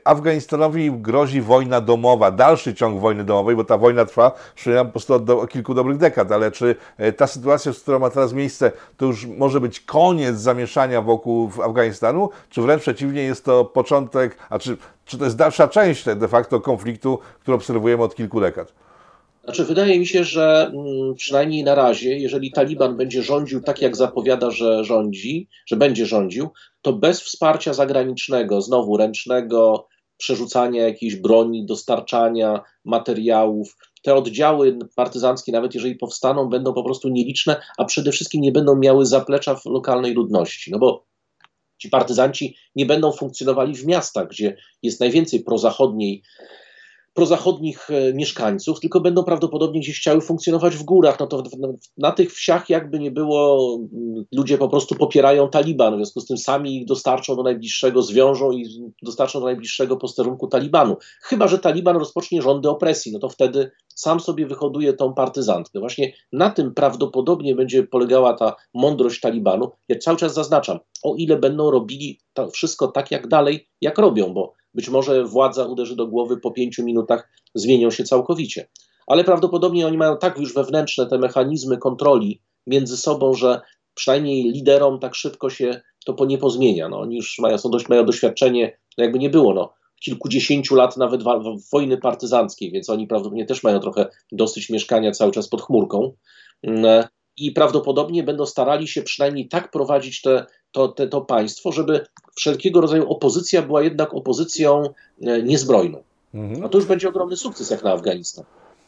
Afganistanowi grozi wojna domowa, dalszy ciąg wojny domowej, bo ta wojna trwa, przynajmniej po prostu od do, kilku dobrych dekad, ale czy e, ta sytuacja, która ma teraz miejsce, to już może być koniec zamieszania zamieszania wokół Afganistanu, czy wręcz przeciwnie jest to początek, a czy, czy to jest dalsza część de facto konfliktu, który obserwujemy od kilku dekad? Znaczy, wydaje mi się, że mm, przynajmniej na razie, jeżeli Taliban będzie rządził tak, jak zapowiada, że rządzi, że będzie rządził, to bez wsparcia zagranicznego, znowu ręcznego, przerzucania jakiejś broni, dostarczania materiałów, te oddziały partyzanckie, nawet jeżeli powstaną, będą po prostu nieliczne, a przede wszystkim nie będą miały zaplecza w lokalnej ludności. No bo ci partyzanci nie będą funkcjonowali w miastach, gdzie jest najwięcej prozachodniej prozachodnich e, mieszkańców, tylko będą prawdopodobnie gdzieś chciały funkcjonować w górach. No to na tych wsiach, jakby nie było, mm, ludzie po prostu popierają Taliban, w związku z tym sami ich dostarczą do najbliższego, zwiążą i dostarczą do najbliższego posterunku Talibanu. Chyba, że Taliban rozpocznie rządy opresji, no to wtedy sam sobie wyhoduje tą partyzantkę. Właśnie na tym prawdopodobnie będzie polegała ta mądrość Talibanu. Ja cały czas zaznaczam, o ile będą robili to wszystko tak jak dalej, jak robią, bo być może władza uderzy do głowy po pięciu minutach, zmienią się całkowicie. Ale prawdopodobnie oni mają tak już wewnętrzne te mechanizmy kontroli między sobą, że przynajmniej liderom tak szybko się to nie pozmienia. No, oni już mają, są dość, mają doświadczenie, no jakby nie było, no, kilkudziesięciu lat nawet wojny partyzanckiej, więc oni prawdopodobnie też mają trochę dosyć mieszkania cały czas pod chmurką. Mm, I prawdopodobnie będą starali się przynajmniej tak prowadzić te, to, te, to państwo, żeby wszelkiego rodzaju opozycja była jednak opozycją e, niezbrojną. Mhm. A to już będzie ogromny sukces jak na Afganistan.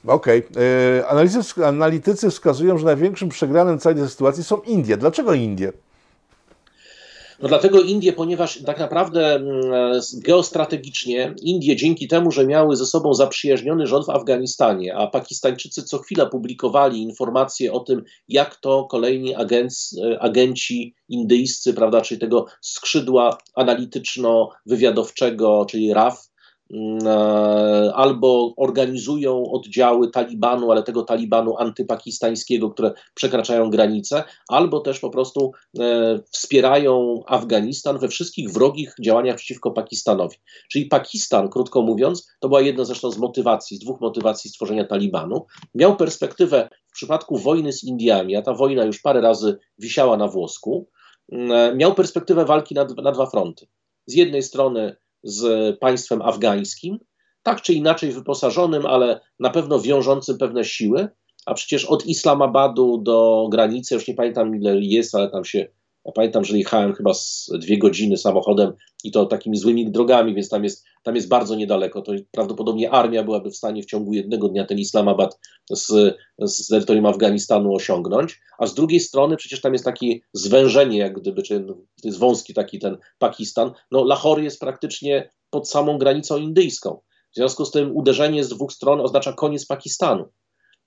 Okej. Okay. Analitycy, analitycy wskazują, że największym przegranym całej tej sytuacji są Indie. Dlaczego Indie? No dlatego Indie, ponieważ tak naprawdę mm, geostrategicznie Indie dzięki temu, że miały ze sobą zaprzyjaźniony rząd w Afganistanie, a Pakistańczycy co chwila publikowali informacje o tym, jak to kolejni agenc, agenci indyjscy, prawda, czyli tego skrzydła analityczno-wywiadowczego, czyli RAF, e, albo organizują oddziały Talibanu, ale tego Talibanu antypakistańskiego, które przekraczają granice, albo też po prostu e, wspierają Afganistan we wszystkich wrogich działaniach przeciwko Pakistanowi. Czyli Pakistan, krótko mówiąc, to była jedna zresztą z motywacji, z dwóch motywacji stworzenia Talibanu, miał perspektywę w przypadku wojny z Indiami, a ta wojna już parę razy wisiała na włosku, mm, e, miał perspektywę walki na, na dwa fronty. Z jednej strony z państwem afgańskim, tak czy inaczej wyposażonym, ale na pewno wiążącym pewne siły, a przecież od Islamabadu do granicy, już nie pamiętam ile jest, ale tam się ja pamiętam, że jechałem chyba z dwie godziny samochodem i to takimi złymi drogami, więc tam jest, tam jest bardzo niedaleko. To prawdopodobnie armia byłaby w stanie w ciągu jednego dnia ten Islamabad z, z terytorium Afganistanu osiągnąć. A z drugiej strony przecież tam jest takie zwężenie, jak gdyby, czy to jest wąski taki ten Pakistan. No Lahore jest praktycznie pod samą granicą indyjską. W związku z tym uderzenie z dwóch stron oznacza koniec Pakistanu.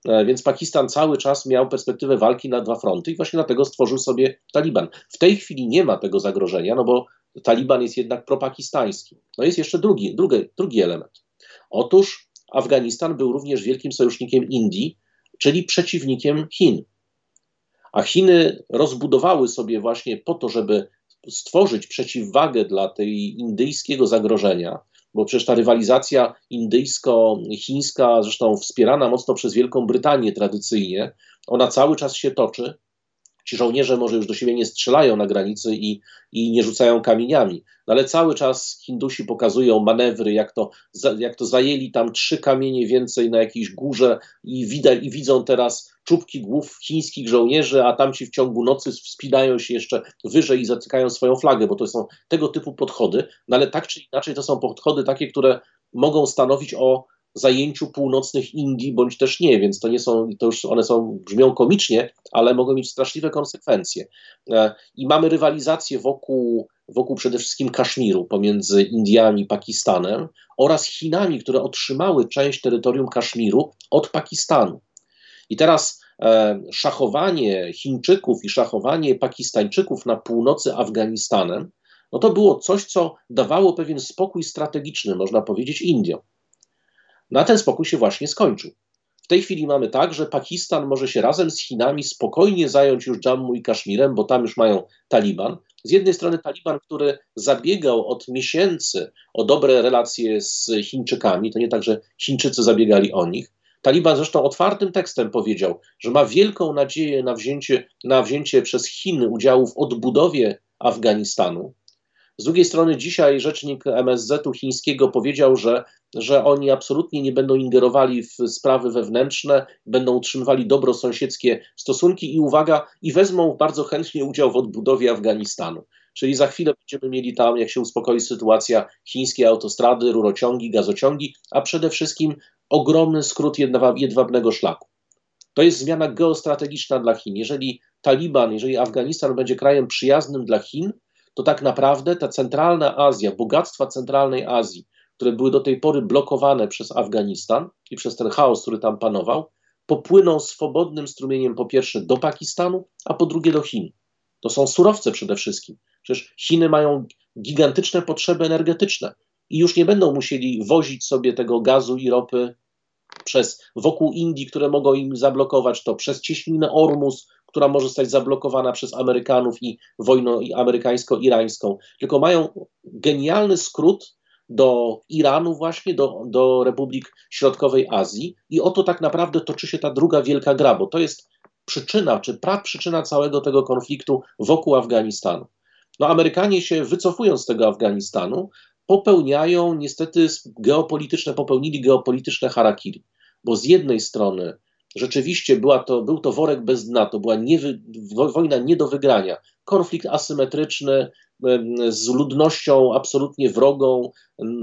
E, więc Pakistan cały czas miał perspektywę walki na dwa fronty i właśnie dlatego stworzył sobie Taliban. W tej chwili nie ma tego zagrożenia, no bo Taliban jest jednak propakistański. No jest jeszcze drugi, drugi, drugi element. Otóż Afganistan był również wielkim sojusznikiem Indii, czyli przeciwnikiem Chin. A Chiny rozbudowały sobie właśnie po to, żeby stworzyć przeciwwagę dla tej indyjskiego zagrożenia, bo przecież ta rywalizacja indyjsko-chińska, zresztą wspierana mocno przez Wielką Brytanię tradycyjnie, ona cały czas się toczy. Ci żołnierze może już do siebie nie strzelają na granicy i, i nie rzucają kamieniami, no ale cały czas Hindusi pokazują manewry, jak to, jak to zajęli tam trzy kamienie więcej na jakiejś górze i, widać, i widzą teraz czubki głów chińskich żołnierzy, a tamci w ciągu nocy wspinają się jeszcze wyżej i zatykają swoją flagę, bo to są tego typu podchody, no ale tak czy inaczej to są podchody takie, które mogą stanowić o zajęciu północnych Indii, bądź też nie, więc to nie są, to już one są, brzmią komicznie, ale mogą mieć straszliwe konsekwencje. E, I mamy rywalizację wokół, wokół przede wszystkim Kaszmiru pomiędzy Indiami i Pakistanem oraz Chinami, które otrzymały część terytorium Kaszmiru od Pakistanu. I teraz e, szachowanie Chińczyków i szachowanie Pakistańczyków na północy Afganistanem, no to było coś, co dawało pewien spokój strategiczny, można powiedzieć, Indiom. Na ten spokój się właśnie skończył. W tej chwili mamy tak, że Pakistan może się razem z Chinami spokojnie zająć już Dżammu i Kaszmirem, bo tam już mają Taliban. Z jednej strony Taliban, który zabiegał od miesięcy o dobre relacje z Chińczykami, to nie tak, że Chińczycy zabiegali o nich, Taliban zresztą otwartym tekstem powiedział, że ma wielką nadzieję na wzięcie, na wzięcie przez Chiny udziału w odbudowie Afganistanu. Z drugiej strony dzisiaj rzecznik MSZ-u chińskiego powiedział, że, że oni absolutnie nie będą ingerowali w sprawy wewnętrzne, będą utrzymywali dobrosąsiedzkie stosunki i uwaga, i wezmą bardzo chętnie udział w odbudowie Afganistanu. Czyli za chwilę będziemy mieli tam, jak się uspokoi sytuacja, chińskie autostrady, rurociągi, gazociągi, a przede wszystkim ogromny skrót jedwabnego szlaku. To jest zmiana geostrategiczna dla Chin. Jeżeli Taliban, jeżeli Afganistan będzie krajem przyjaznym dla Chin, to tak naprawdę ta centralna Azja, bogactwa centralnej Azji, które były do tej pory blokowane przez Afganistan i przez ten chaos, który tam panował, popłyną swobodnym strumieniem po pierwsze do Pakistanu, a po drugie do Chin. To są surowce przede wszystkim. Przecież Chiny mają gigantyczne potrzeby energetyczne i już nie będą musieli wozić sobie tego gazu i ropy przez wokół Indii, które mogą im zablokować to, przez cieśninę Ormus, która może zostać zablokowana przez Amerykanów i wojnę amerykańsko-irańską, tylko mają genialny skrót do Iranu właśnie, do, do Republik Środkowej Azji i oto tak naprawdę toczy się ta druga wielka gra, bo to jest przyczyna, czy praprzyczyna całego tego konfliktu wokół Afganistanu. No Amerykanie się wycofują z tego Afganistanu, popełniają niestety geopolityczne, popełnili geopolityczne harakiri, bo z jednej strony rzeczywiście była to, był to worek bez dna, to była niewy, wojna nie do wygrania, konflikt asymetryczny z ludnością absolutnie wrogą,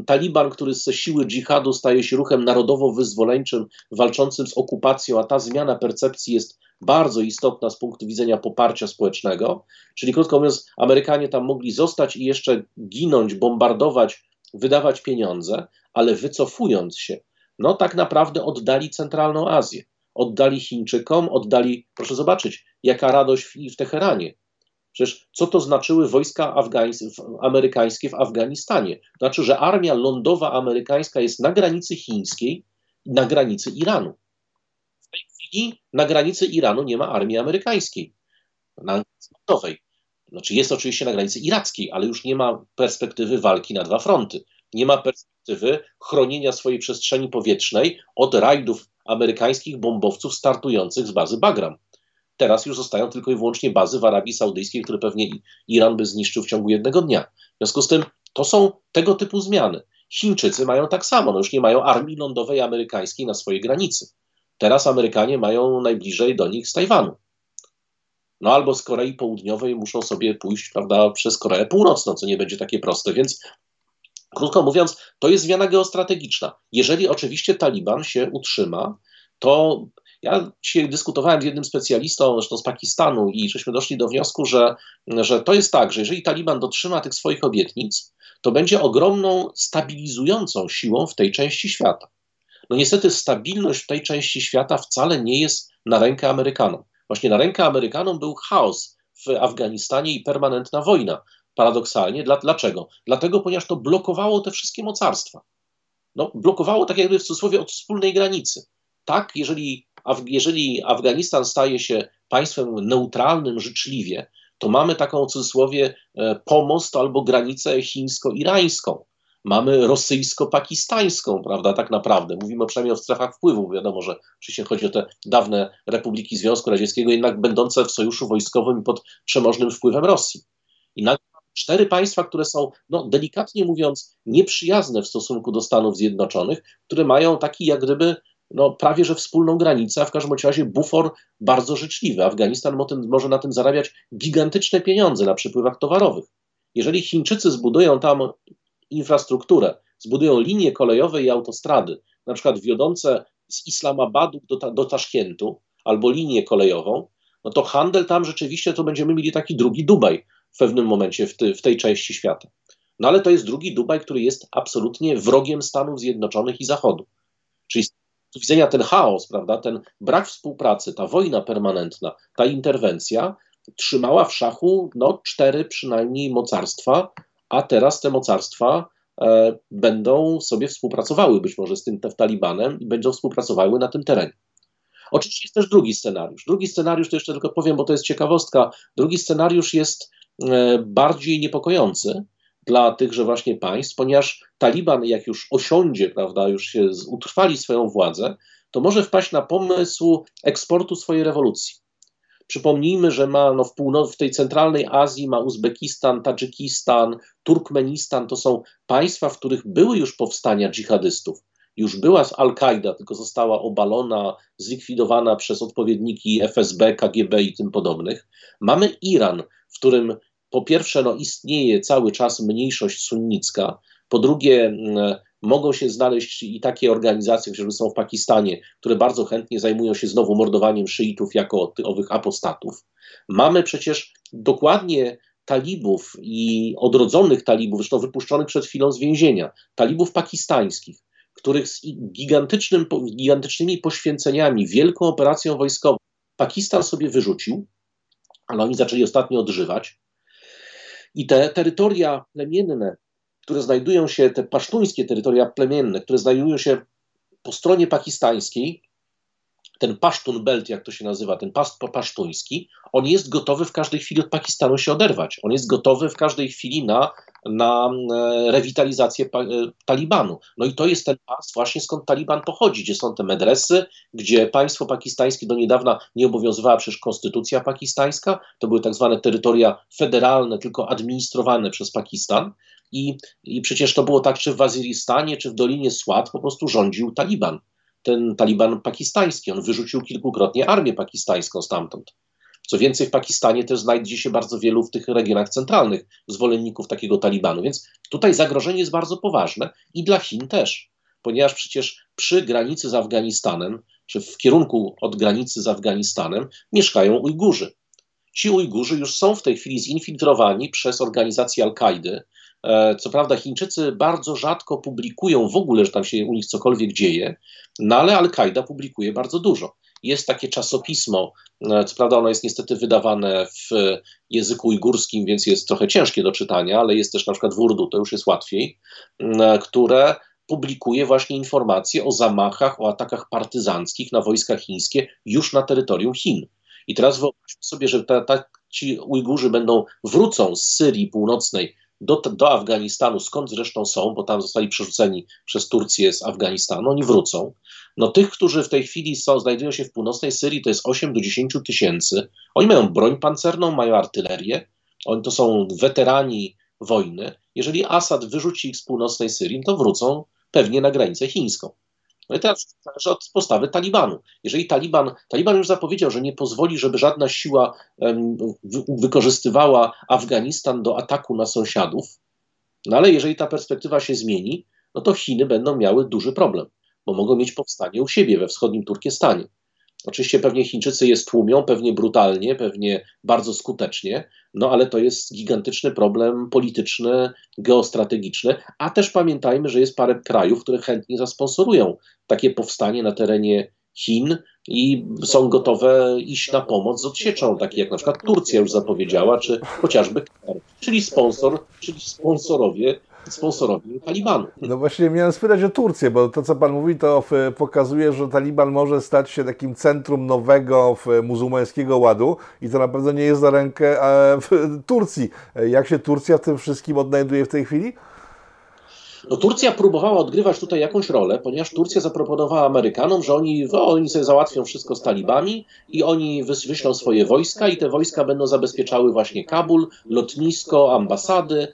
Taliban, który ze siły dżihadu staje się ruchem narodowo-wyzwoleńczym, walczącym z okupacją, a ta zmiana percepcji jest bardzo istotna z punktu widzenia poparcia społecznego. Czyli krótko mówiąc, Amerykanie tam mogli zostać i jeszcze ginąć, bombardować, wydawać pieniądze, ale wycofując się, no tak naprawdę oddali centralną Azję. Oddali Chińczykom, oddali, proszę zobaczyć, jaka radość w, w Teheranie. Przecież co to znaczyły wojska amerykańskie w Afganistanie? Znaczy, że armia lądowa amerykańska jest na granicy chińskiej na granicy Iranu. W tej chwili na granicy Iranu nie ma armii amerykańskiej, na lądowej. Znaczy jest oczywiście na granicy irackiej, ale już nie ma perspektywy walki na dwa fronty. Nie ma perspektywy chronienia swojej przestrzeni powietrznej od rajdów amerykańskich bombowców startujących z bazy Bagram. Teraz już zostają tylko i wyłącznie bazy w Arabii Saudyjskiej, które pewnie Iran by zniszczył w ciągu jednego dnia. W związku z tym to są tego typu zmiany. Chińczycy mają tak samo, no już nie mają armii lądowej amerykańskiej na swojej granicy. Teraz Amerykanie mają najbliżej do nich z Tajwanu. No albo z Korei Południowej muszą sobie pójść, prawda, przez Koreę Północną, co nie będzie takie proste, więc krótko mówiąc, to jest zmiana geostrategiczna. Jeżeli oczywiście Taliban się utrzyma, to ja dzisiaj dyskutowałem z jednym specjalistą, zresztą z Pakistanu, i żeśmy doszli do wniosku, że, że to jest tak, że jeżeli Taliban dotrzyma tych swoich obietnic, to będzie ogromną stabilizującą siłą w tej części świata. No niestety stabilność w tej części świata wcale nie jest na rękę Amerykanom. Właśnie na rękę Amerykanom był chaos w Afganistanie i permanentna wojna. Paradoksalnie. Dla, dlaczego? Dlatego, ponieważ to blokowało te wszystkie mocarstwa. No, blokowało tak jakby w cudzysłowie od wspólnej granicy. Tak, jeżeli jeżeli Afganistan staje się państwem neutralnym życzliwie, to mamy taką w cudzysłowie e, pomost albo granicę chińsko-irańską. Mamy rosyjsko-pakistańską, prawda, tak naprawdę. Mówimy przynajmniej o strefach wpływu. Wiadomo, że oczywiście chodzi o te dawne republiki Związku Radzieckiego, jednak będące w sojuszu wojskowym pod przemożnym wpływem Rosji. I nagle cztery państwa, które są, no, delikatnie mówiąc, nieprzyjazne w stosunku do Stanów Zjednoczonych, które mają taki jak gdyby no, prawie że wspólną granicę, a w każdym razie bufor bardzo życzliwy. Afganistan może na tym zarabiać gigantyczne pieniądze na przepływach towarowych. Jeżeli Chińczycy zbudują tam infrastrukturę, zbudują linie kolejowe i autostrady, na przykład wiodące z Islamabadu do, do Taszkentu, albo linię kolejową, no to handel tam rzeczywiście to będziemy mieli taki drugi Dubaj w pewnym momencie w, ty, w tej części świata. No ale to jest drugi Dubaj, który jest absolutnie wrogiem Stanów Zjednoczonych i Zachodu. Czyli widzenia ten chaos, prawda, ten brak współpracy, ta wojna permanentna, ta interwencja trzymała w szachu no, cztery przynajmniej mocarstwa, a teraz te mocarstwa e, będą sobie współpracowały być może z tym Talibanem i będą współpracowały na tym terenie. Oczywiście jest też drugi scenariusz. Drugi scenariusz, to jeszcze tylko powiem, bo to jest ciekawostka. Drugi scenariusz jest bardziej niepokojący, dla tychże właśnie państw, ponieważ Taliban, jak już osiądzie, prawda, już się utrwali swoją władzę, to może wpaść na pomysł eksportu swojej rewolucji. Przypomnijmy, że ma no, w, północ, w tej centralnej Azji ma Uzbekistan, Tadżykistan, Turkmenistan. To są państwa, w których były już powstania dżihadystów. Już była Al-Kaida, tylko została obalona, zlikwidowana przez odpowiedniki FSB, KGB i tym podobnych. Mamy Iran, w którym po pierwsze, no, istnieje cały czas mniejszość sunnicka, po drugie, mm, mogą się znaleźć i takie organizacje, które są w Pakistanie, które bardzo chętnie zajmują się znowu mordowaniem szyitów jako owych apostatów. Mamy przecież dokładnie talibów i odrodzonych talibów, zresztą wypuszczonych przed chwilą z więzienia, talibów pakistańskich, których z gigantycznym, gigantycznymi poświęceniami, wielką operacją wojskową Pakistan sobie wyrzucił, ale oni zaczęli ostatnio odżywać. I te terytoria plemienne, które znajdują się, te pasztuńskie terytoria plemienne, które znajdują się po stronie pakistańskiej, ten Pasztun Belt, jak to się nazywa, ten past pasztuński, on jest gotowy w każdej chwili od Pakistanu się oderwać. On jest gotowy w każdej chwili na, na e, rewitalizację e, Talibanu. No i to jest ten pas właśnie skąd Taliban pochodzi, gdzie są te medresy, gdzie państwo pakistańskie do niedawna nie obowiązywała przecież konstytucja pakistańska, to były tak zwane terytoria federalne, tylko administrowane przez Pakistan. I, I przecież to było tak, czy w Waziristanie, czy w Dolinie Swat po prostu rządził Taliban ten Taliban pakistański. On wyrzucił kilkukrotnie armię pakistańską stamtąd. Co więcej, w Pakistanie też znajdzie się bardzo wielu w tych regionach centralnych zwolenników takiego Talibanu. Więc tutaj zagrożenie jest bardzo poważne i dla Chin też, ponieważ przecież przy granicy z Afganistanem, czy w kierunku od granicy z Afganistanem, mieszkają Ujgurzy. Ci Ujgurzy już są w tej chwili zinfiltrowani przez organizację Al-Kaidy. E, co prawda, Chińczycy bardzo rzadko publikują w ogóle, że tam się u nich cokolwiek dzieje, no ale Al-Kaida publikuje bardzo dużo. Jest takie czasopismo, e, co prawda ono jest niestety wydawane w języku ujgurskim, więc jest trochę ciężkie do czytania, ale jest też na przykład w Urdu, to już jest łatwiej, e, które publikuje właśnie informacje o zamachach, o atakach partyzanckich na wojska chińskie już na terytorium Chin. I teraz wyobraźmy sobie, że ta, ta, ci Ujgurzy będą, wrócą z Syrii Północnej do, do Afganistanu, skąd zresztą są, bo tam zostali przerzuceni przez Turcję z Afganistanu, oni wrócą. No tych, którzy w tej chwili są, znajdują się w północnej Syrii, to jest 8 do 10 tysięcy. Oni mają broń pancerną, mają artylerię, oni to są weterani wojny. Jeżeli Assad wyrzuci ich z północnej Syrii, to wrócą pewnie na granicę chińską. No i teraz zależy od postawy Talibanu. Jeżeli Taliban, Taliban już zapowiedział, że nie pozwoli, żeby żadna siła um, wykorzystywała Afganistan do ataku na sąsiadów, no ale jeżeli ta perspektywa się zmieni, no to Chiny będą miały duży problem, bo mogą mieć powstanie u siebie we wschodnim Turkestanie. Oczywiście pewnie Chińczycy je stłumią, pewnie brutalnie, pewnie bardzo skutecznie, no ale to jest gigantyczny problem polityczny, geostrategiczny, a też pamiętajmy, że jest parę krajów, które chętnie zasponsorują takie powstanie na terenie Chin i są gotowe iść na pomoc z odsieczą, takie jak na przykład Turcja już zapowiedziała, czy chociażby Katar, czyli sponsor, czyli sponsorowie sponsorowi Talibanu. No właśnie miałem spytać o Turcję, bo to co Pan mówi to pokazuje, że Taliban może stać się takim centrum nowego muzułmańskiego ładu i to na pewno nie jest za rękę w Turcji. Jak się Turcja w tym wszystkim odnajduje w tej chwili? No, Turcja próbowała odgrywać tutaj jakąś rolę, ponieważ Turcja zaproponowała Amerykanom, że oni, no, oni sobie załatwią wszystko z talibami i oni wyślą swoje wojska i te wojska będą zabezpieczały właśnie Kabul, lotnisko, ambasady.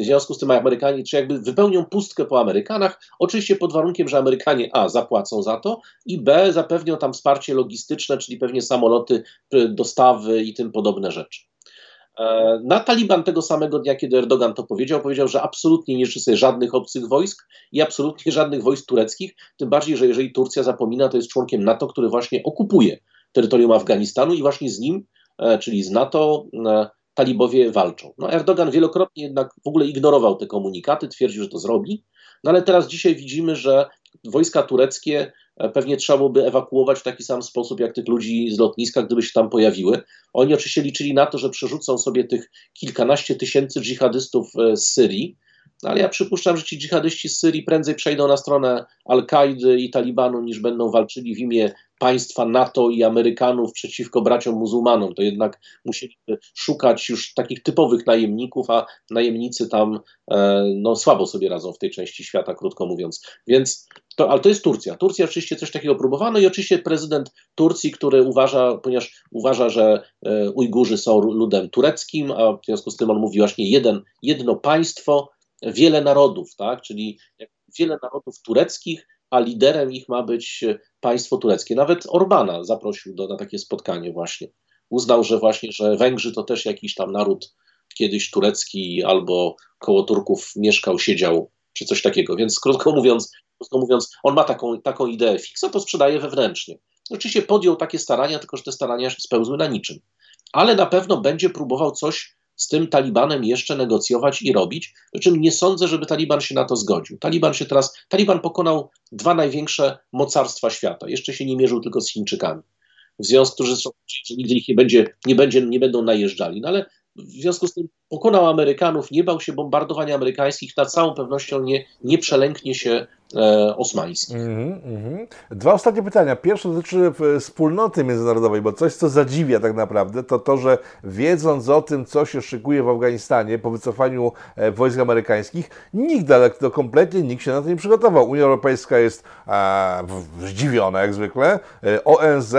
W związku z tym Amerykanie, czy jakby wypełnią pustkę po Amerykanach, oczywiście pod warunkiem, że Amerykanie A zapłacą za to i B zapewnią tam wsparcie logistyczne, czyli pewnie samoloty, dostawy i tym podobne rzeczy. E, na Taliban tego samego dnia, kiedy Erdogan to powiedział, powiedział, że absolutnie nie życzy sobie żadnych obcych wojsk i absolutnie żadnych wojsk tureckich, tym bardziej, że jeżeli Turcja zapomina, to jest członkiem NATO, który właśnie okupuje terytorium Afganistanu i właśnie z nim, e, czyli z NATO, e, talibowie walczą. No Erdogan wielokrotnie jednak w ogóle ignorował te komunikaty, twierdził, że to zrobi, no ale teraz dzisiaj widzimy, że wojska tureckie pewnie trzeba byłoby ewakuować w taki sam sposób, jak tych ludzi z lotniska, gdyby się tam pojawiły. Oni oczywiście liczyli na to, że przerzucą sobie tych kilkanaście tysięcy dżihadystów e, z Syrii, no ale ja przypuszczam, że ci dżihadyści z Syrii prędzej przejdą na stronę Al-Kaidy i Talibanu, niż będą walczyli w imię państwa NATO i Amerykanów przeciwko braciom muzułmanom. To jednak musieliby szukać już takich typowych najemników, a najemnicy tam e, no, słabo sobie radzą w tej części świata, krótko mówiąc. Więc to, ale to jest Turcja. Turcja oczywiście coś takiego próbowano i oczywiście prezydent Turcji, który uważa, ponieważ uważa, że e, Ujgurzy są ludem tureckim, a w związku z tym on mówi właśnie jeden, jedno państwo, wiele narodów, tak? czyli wiele narodów tureckich, a liderem ich ma być państwo tureckie. Nawet Orbana zaprosił do, na takie spotkanie właśnie. Uznał, że właśnie, że Węgrzy to też jakiś tam naród kiedyś turecki albo koło Turków mieszkał, siedział, czy coś takiego. Więc krótko mówiąc, krótko mówiąc on ma taką, taką ideę fixa, to sprzedaje wewnętrznie. Oczywiście podjął takie starania, tylko że te starania spełzły na niczym. Ale na pewno będzie próbował coś z tym Talibanem jeszcze negocjować i robić, przy czym nie sądzę, żeby Taliban się na to zgodził. Taliban się teraz, Taliban pokonał dwa największe mocarstwa świata. Jeszcze się nie mierzył tylko z Chińczykami. W związku z tym, że nigdy ich nie będzie, nie, będzie, nie będą najeżdżali. No ale w związku z tym pokonał Amerykanów, nie bał się bombardowań amerykańskich, na całą pewnością nie, nie przelęknie się osmański. Mm -hmm. Dwa ostatnie pytania. Pierwsze dotyczy e, wspólnoty międzynarodowej, bo coś, co zadziwia tak naprawdę, to to, że wiedząc o tym, co się szykuje w Afganistanie po wycofaniu e, wojsk amerykańskich, nikt, ale to kompletnie nikt się na to nie przygotował. Unia Europejska jest zdziwiona jak zwykle. E, ONZ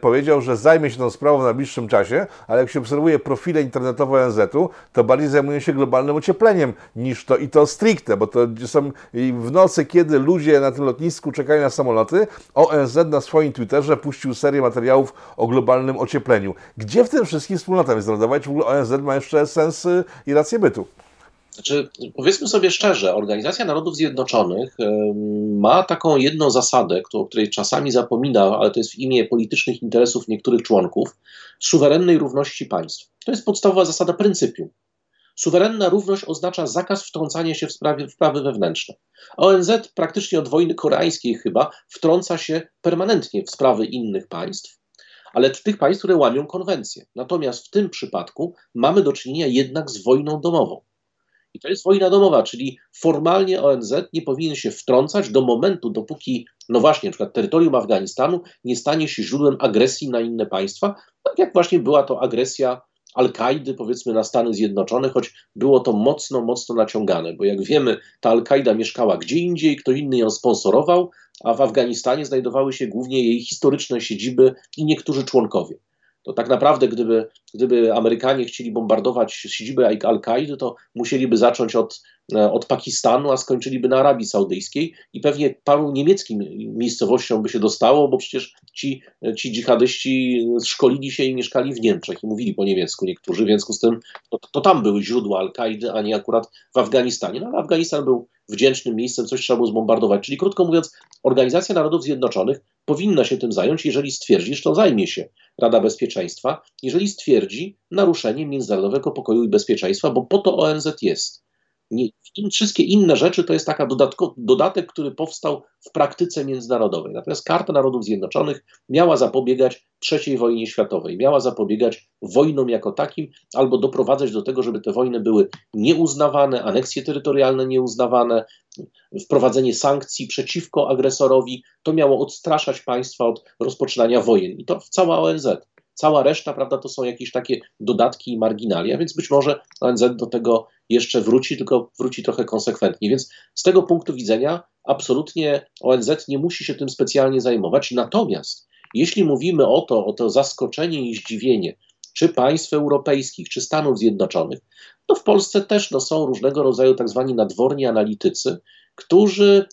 powiedział, że zajmie się tą sprawą w najbliższym czasie, ale jak się obserwuje profile internetowe ONZ-u, to bardziej zajmują się globalnym ociepleniem niż to i to stricte, bo to są w nocy, kiedy ludzie na tym lotnisku czekali na samoloty, ONZ na swoim Twitterze puścił serię materiałów o globalnym ociepleniu. Gdzie w tym wszystkim wspólnota międzynarodowa? Czy w ogóle ONZ ma jeszcze sens y, i rację bytu? Znaczy, powiedzmy sobie szczerze, Organizacja Narodów Zjednoczonych ma taką jedną zasadę, o której czasami zapomina, ale to jest w imię politycznych interesów niektórych członków suwerennej równości państw. To jest podstawowa zasada pryncypium. Suwerenna równość oznacza zakaz wtrącania się w, sprawy wewnętrzne. ONZ praktycznie od wojny koreańskiej chyba wtrąca się permanentnie w sprawy innych państw, ale tych państw, które łamią konwencję. Natomiast w tym przypadku mamy do czynienia jednak z wojną domową. I to jest wojna domowa, czyli formalnie ONZ nie powinien się wtrącać do momentu, dopóki, no właśnie, na przykład terytorium Afganistanu nie stanie się źródłem agresji na inne państwa, tak jak właśnie była to agresja Al-Kaidy, powiedzmy, na Stany Zjednoczone, choć było to mocno, mocno naciągane, bo jak wiemy, ta Al-Kaida mieszkała gdzie indziej, kto inny ją sponsorował, a w Afganistanie znajdowały się głównie jej historyczne siedziby i niektórzy członkowie to tak naprawdę, gdyby, gdyby Amerykanie chcieli bombardować siedzibę Al-Kaidy, to musieliby zacząć od, e, od Pakistanu, a skończyliby na Arabii Saudyjskiej i pewnie paru niemieckim miejscowościom by się dostało, bo przecież ci, ci dżihadyści szkolili się i mieszkali w Niemczech i mówili po niemiecku niektórzy, w związku z tym to, to tam były źródła Al-Kaidy, a nie akurat w Afganistanie. No ale Afganistan był wdzięcznym miejscem, coś trzeba było zbombardować. Czyli krótko mówiąc, Organizacja Narodów Zjednoczonych powinna się tym zająć, jeżeli stwierdzi, że to zajmie się Rada Bezpieczeństwa, jeżeli stwierdzi naruszenie międzynarodowego pokoju i bezpieczeństwa, bo po to ONZ jest. Nie, wszystkie inne rzeczy to jest taka dodatek, który powstał w praktyce międzynarodowej. Natomiast Karta Narodów Zjednoczonych miała zapobiegać III wojnie światowej, miała zapobiegać wojnom jako takim, albo doprowadzać do tego, żeby te wojny były nieuznawane, aneksje terytorialne nieuznawane, wprowadzenie sankcji przeciwko agresorowi. To miało odstraszać państwa od rozpoczynania wojen. I to cała ONZ. Cała reszta, prawda, to są jakieś takie dodatki i marginalia, więc być może ONZ do tego jeszcze wróci, tylko wróci trochę konsekwentnie. Więc z tego punktu widzenia absolutnie ONZ nie musi się tym specjalnie zajmować. Natomiast jeśli mówimy o to, o to zaskoczenie i zdziwienie, czy państw europejskich, czy Stanów Zjednoczonych, to w Polsce też no, są różnego rodzaju tak zwani nadworni analitycy, którzy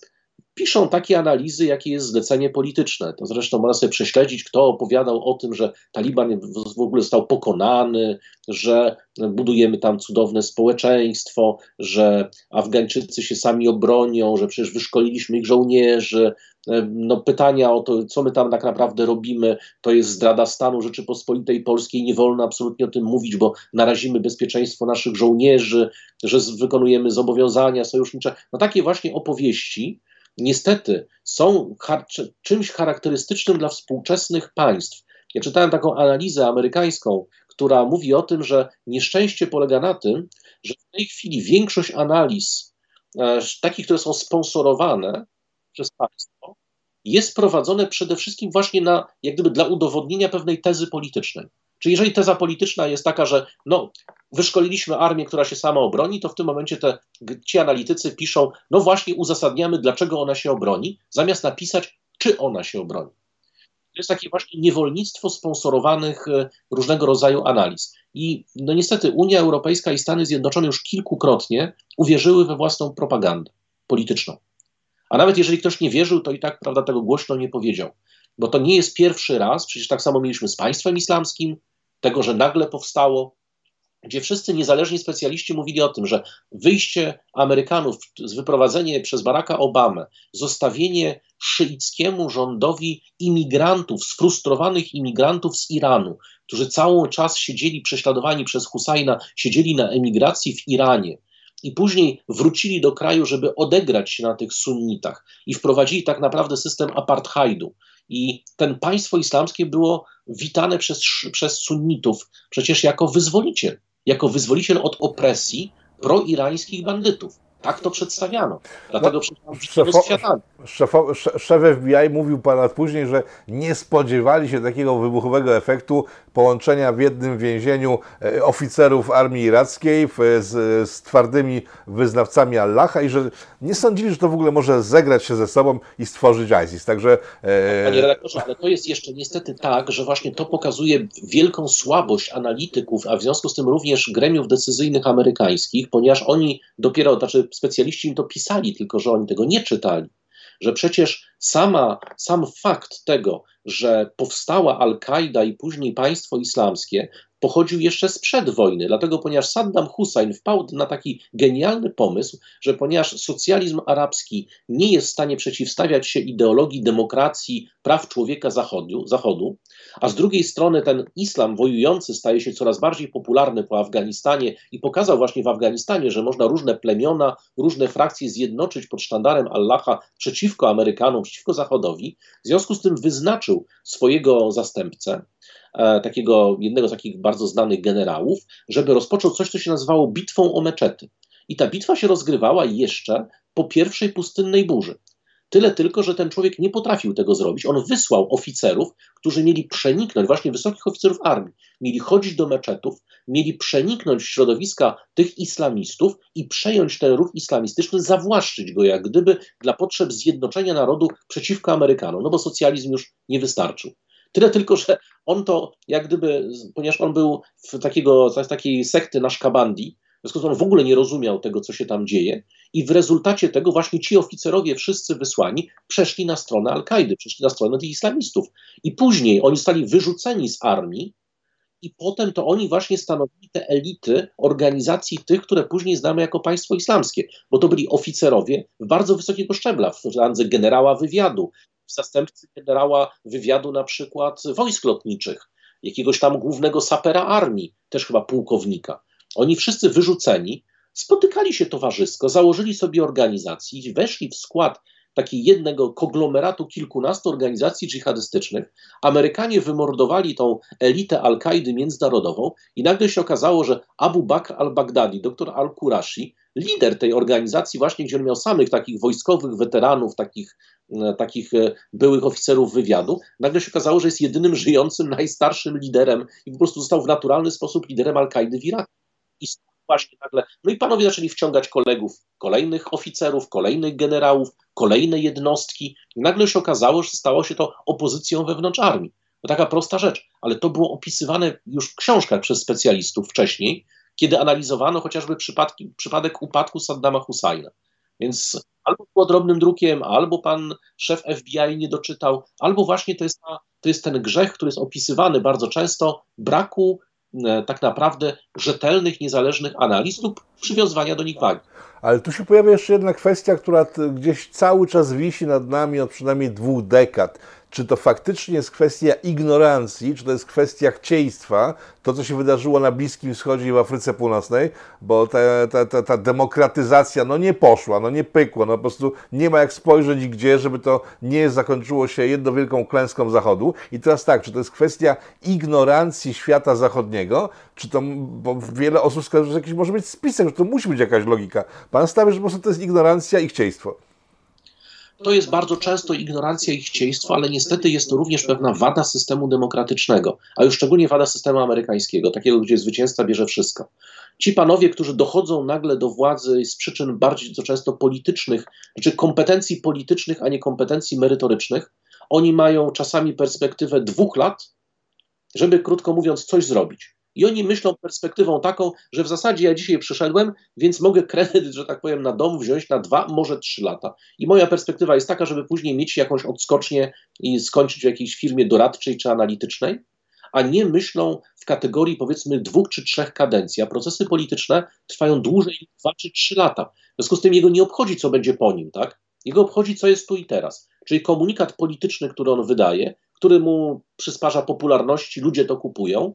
piszą takie analizy, jakie jest zlecenie polityczne. To zresztą można sobie prześledzić, kto opowiadał o tym, że Taliban w ogóle został pokonany, że budujemy tam cudowne społeczeństwo, że Afgańczycy się sami obronią, że przecież wyszkoliliśmy ich żołnierzy. No, pytania o to, co my tam tak naprawdę robimy, to jest zdrada stanu Rzeczypospolitej Polskiej. Nie wolno absolutnie o tym mówić, bo narazimy bezpieczeństwo naszych żołnierzy, że wykonujemy zobowiązania sojusznicze. No takie właśnie opowieści niestety są czymś charakterystycznym dla współczesnych państw. Ja czytałem taką analizę amerykańską, która mówi o tym, że nieszczęście polega na tym, że w tej chwili większość analiz, e, takich, które są sponsorowane przez państwo, jest prowadzone przede wszystkim właśnie na, jak gdyby dla udowodnienia pewnej tezy politycznej. Czyli jeżeli teza polityczna jest taka, że no, wyszkoliliśmy armię, która się sama obroni, to w tym momencie te, ci analitycy piszą, no właśnie uzasadniamy, dlaczego ona się obroni, zamiast napisać, czy ona się obroni. To jest takie właśnie niewolnictwo sponsorowanych e, różnego rodzaju analiz. I no niestety Unia Europejska i Stany Zjednoczone już kilkukrotnie uwierzyły we własną propagandę polityczną. A nawet jeżeli ktoś nie wierzył, to i tak prawda, tego głośno nie powiedział. Bo to nie jest pierwszy raz, przecież tak samo mieliśmy z państwem islamskim, tego, że nagle powstało, gdzie wszyscy niezależni specjaliści mówili o tym, że wyjście Amerykanów, wyprowadzenie przez Baracka Obamę, zostawienie szyickiemu rządowi imigrantów, sfrustrowanych imigrantów z Iranu, którzy cały czas siedzieli prześladowani przez Husajna, siedzieli na emigracji w Iranie, i później wrócili do kraju, żeby odegrać się na tych sunnitach i wprowadzili tak naprawdę system apartheidu. I ten państwo islamskie było witane przez, przez sunnitów przecież jako wyzwoliciel, jako wyzwoliciel od opresji proirańskich bandytów. Tak to przedstawiano. Dlatego no, szefo, szefo, szef FBI mówił pan później, że nie spodziewali się takiego wybuchowego efektu połączenia w jednym więzieniu e, oficerów armii irackiej z, z twardymi wyznawcami Allaha i że nie sądzili, że to w ogóle może zegrać się ze sobą i stworzyć ISIS. Także... E... Panie redaktorze, ale to jest jeszcze niestety tak, że właśnie to pokazuje wielką słabość analityków, a w związku z tym również gremiów decyzyjnych amerykańskich, ponieważ oni dopiero, znaczy specjaliści im to pisali, tylko że oni tego nie czytali. Że przecież sama, sam fakt tego, że powstała Al-Kaida i później państwo islamskie, pochodził jeszcze sprzed wojny, dlatego ponieważ Saddam Hussein wpadł na taki genialny pomysł, że ponieważ socjalizm arabski nie jest w stanie przeciwstawiać się ideologii demokracji, praw człowieka zachodu, zachodu a z drugiej strony ten islam wojujący staje się coraz bardziej popularny po Afganistanie i pokazał właśnie w Afganistanie, że można różne plemiona, różne frakcje zjednoczyć pod sztandarem Allaha przeciwko Amerykanom, przeciwko Zachodowi. W związku z tym wyznaczył swojego zastępcę, takiego jednego z takich bardzo znanych generałów, żeby rozpoczął coś, co się nazywało bitwą o meczety. I ta bitwa się rozgrywała jeszcze po pierwszej pustynnej burzy. Tyle tylko, że ten człowiek nie potrafił tego zrobić. On wysłał oficerów, którzy mieli przeniknąć, właśnie wysokich oficerów armii, mieli chodzić do meczetów, mieli przeniknąć środowiska tych islamistów i przejąć ten ruch islamistyczny, zawłaszczyć go jak gdyby dla potrzeb zjednoczenia narodu przeciwko Amerykanom, no bo socjalizm już nie wystarczył. Tyle tylko, że on to jak gdyby, ponieważ on był w takiego, z takiej sekty Naszkabandi, w związku z tym on w ogóle nie rozumiał tego, co się tam dzieje, i w rezultacie tego właśnie ci oficerowie, wszyscy wysłani, przeszli na stronę Al-Kaidy, przeszli na stronę tych islamistów. I później oni zostali wyrzuceni z armii, i potem to oni właśnie stanowili te elity organizacji tych, które później znamy jako państwo islamskie, bo to byli oficerowie bardzo wysokiego szczebla, w randze generała wywiadu, zastępcy generała wywiadu na przykład wojsk lotniczych, jakiegoś tam głównego sapera armii, też chyba pułkownika. Oni wszyscy wyrzuceni, spotykali się towarzysko, założyli sobie organizację, weszli w skład takiego jednego konglomeratu kilkunastu organizacji dżihadystycznych. Amerykanie wymordowali tą elitę Al-Kaidy międzynarodową i nagle się okazało, że Abu Bakr al-Baghdadi, doktor al-Qurashi, lider tej organizacji właśnie, gdzie on miał samych takich wojskowych weteranów, takich takich e, byłych oficerów wywiadu, nagle się okazało, że jest jedynym żyjącym, najstarszym liderem i po prostu został w naturalny sposób liderem Al-Kaidy w Iraku. I właśnie nagle, no i panowie zaczęli wciągać kolegów, kolejnych oficerów, kolejnych generałów, kolejne jednostki. I nagle się okazało, że stało się to opozycją wewnątrz armii. To taka prosta rzecz, ale to było opisywane już w książkach przez specjalistów wcześniej, kiedy analizowano chociażby przypadki, przypadek upadku Saddama Husajna. Więc albo było drobnym drukiem, albo pan szef FBI nie doczytał, albo właśnie to jest, ta, to jest ten grzech, który jest opisywany bardzo często, braku e, tak naprawdę rzetelnych, niezależnych analiz lub przywiązywania do nich wagi. Ale tu się pojawia jeszcze jedna kwestia, która gdzieś cały czas wisi nad nami od przynajmniej dwóch dekad czy to faktycznie jest kwestia ignorancji, czy to jest kwestia chcieństwa, to co się wydarzyło na Bliskim Wschodzie i w Afryce Północnej, bo ta, ta, ta, ta demokratyzacja no nie poszła, no nie pykło, no po prostu nie ma jak spojrzeć gdzie, żeby to nie zakończyło się jedną wielką klęską Zachodu. I teraz tak, czy to jest kwestia ignorancji świata zachodniego, czy to, bo wiele osób wskazuje, że jakiś może być spisek, że to musi być jakaś logika. Pan stawia, że po prostu to jest ignorancja i chcieństwo to jest bardzo często ignorancja i chcieństwo, ale niestety jest to również pewna wada systemu demokratycznego, a już szczególnie wada systemu amerykańskiego, takiego, gdzie zwycięzca bierze wszystko. Ci panowie, którzy dochodzą nagle do władzy z przyczyn bardziej co często politycznych, znaczy kompetencji politycznych, a nie kompetencji merytorycznych, oni mają czasami perspektywę dwóch lat, żeby krótko mówiąc coś zrobić. I oni myślą perspektywą taką, że w zasadzie ja dzisiaj przyszedłem, więc mogę kredyt, że tak powiem, na dom wziąć na dwa, może trzy lata. I moja perspektywa jest taka, żeby później mieć jakąś odskocznię i skończyć w jakiejś firmie doradczej czy analitycznej, a nie myślą w kategorii powiedzmy dwóch czy trzech kadencji, a procesy polityczne trwają dłużej, dwa czy trzy lata. W związku z tym jego nie obchodzi, co będzie po nim, tak? Jego obchodzi, co jest tu i teraz. Czyli komunikat polityczny, który on wydaje, który mu przysparza popularności, ludzie to kupują,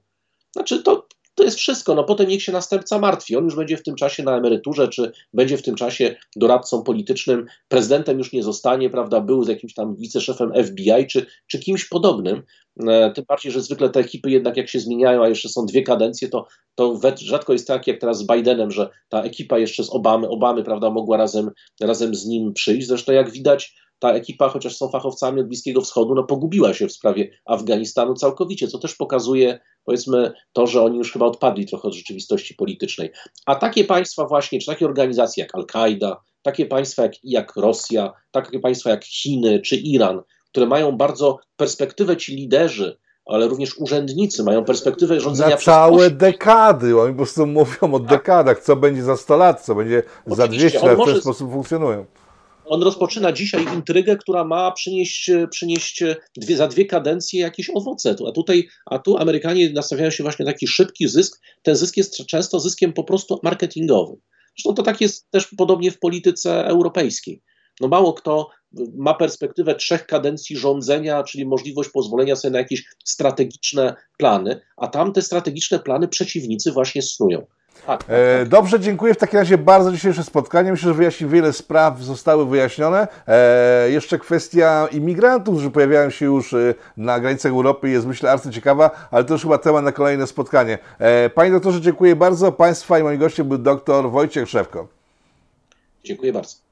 znaczy to, to jest wszystko. No potem niech się następca martwi. On już będzie w tym czasie na emeryturze, czy będzie w tym czasie doradcą politycznym, prezydentem już nie zostanie, prawda? Był z jakimś tam wiceszefem FBI, czy, czy kimś podobnym. E, tym bardziej, że zwykle te ekipy jednak jak się zmieniają, a jeszcze są dwie kadencje, to, to rzadko jest tak jak teraz z Bidenem, że ta ekipa jeszcze z Obamy, Obamy prawda, mogła razem, razem z nim przyjść. Zresztą jak widać, ta ekipa, chociaż są fachowcami od Bliskiego Wschodu, no pogubiła się w sprawie Afganistanu całkowicie, co też pokazuje, powiedzmy, to, że oni już chyba odpadli trochę od rzeczywistości politycznej. A takie państwa właśnie, czy takie organizacje jak Al-Kaida, takie państwa jak, jak Rosja, takie państwa jak Chiny czy Iran, które mają bardzo perspektywę ci liderzy, ale również urzędnicy mają perspektywę rządzenia Na przez całe osiem- dekady. Oni po prostu mówią o dekadach, co będzie za 100 lat, co będzie za Oczywiście, 200 on lat, w ten może- sposób funkcjonują. On rozpoczyna dzisiaj intrygę, która ma przynieść, przynieść dwie, za dwie kadencje jakieś owoce. A tutaj, a tu Amerykanie nastawiają się właśnie na taki szybki zysk. Ten zysk jest często zyskiem po prostu marketingowym. Zresztą to tak jest też podobnie w polityce europejskiej. No mało kto ma perspektywę trzech kadencji rządzenia, czyli możliwość pozwolenia sobie na jakieś strategiczne plany, a tam te strategiczne plany przeciwnicy właśnie snują. Tak, tak, E, tak. dobrze, dziękuję w takim razie bardzo dzisiejsze spotkanie. Myślę, że wyjaśni wiele spraw zostały wyjaśnione. E, jeszcze kwestia imigrantów, którzy pojawiają się już e, na granicach Europy jest myślę bardzo ciekawa, ale to już chyba temat na kolejne spotkanie. E, panie doktorze, dziękuję bardzo. Państwa i moim gościem był dr Wojciech Szewko. Dziękuję bardzo.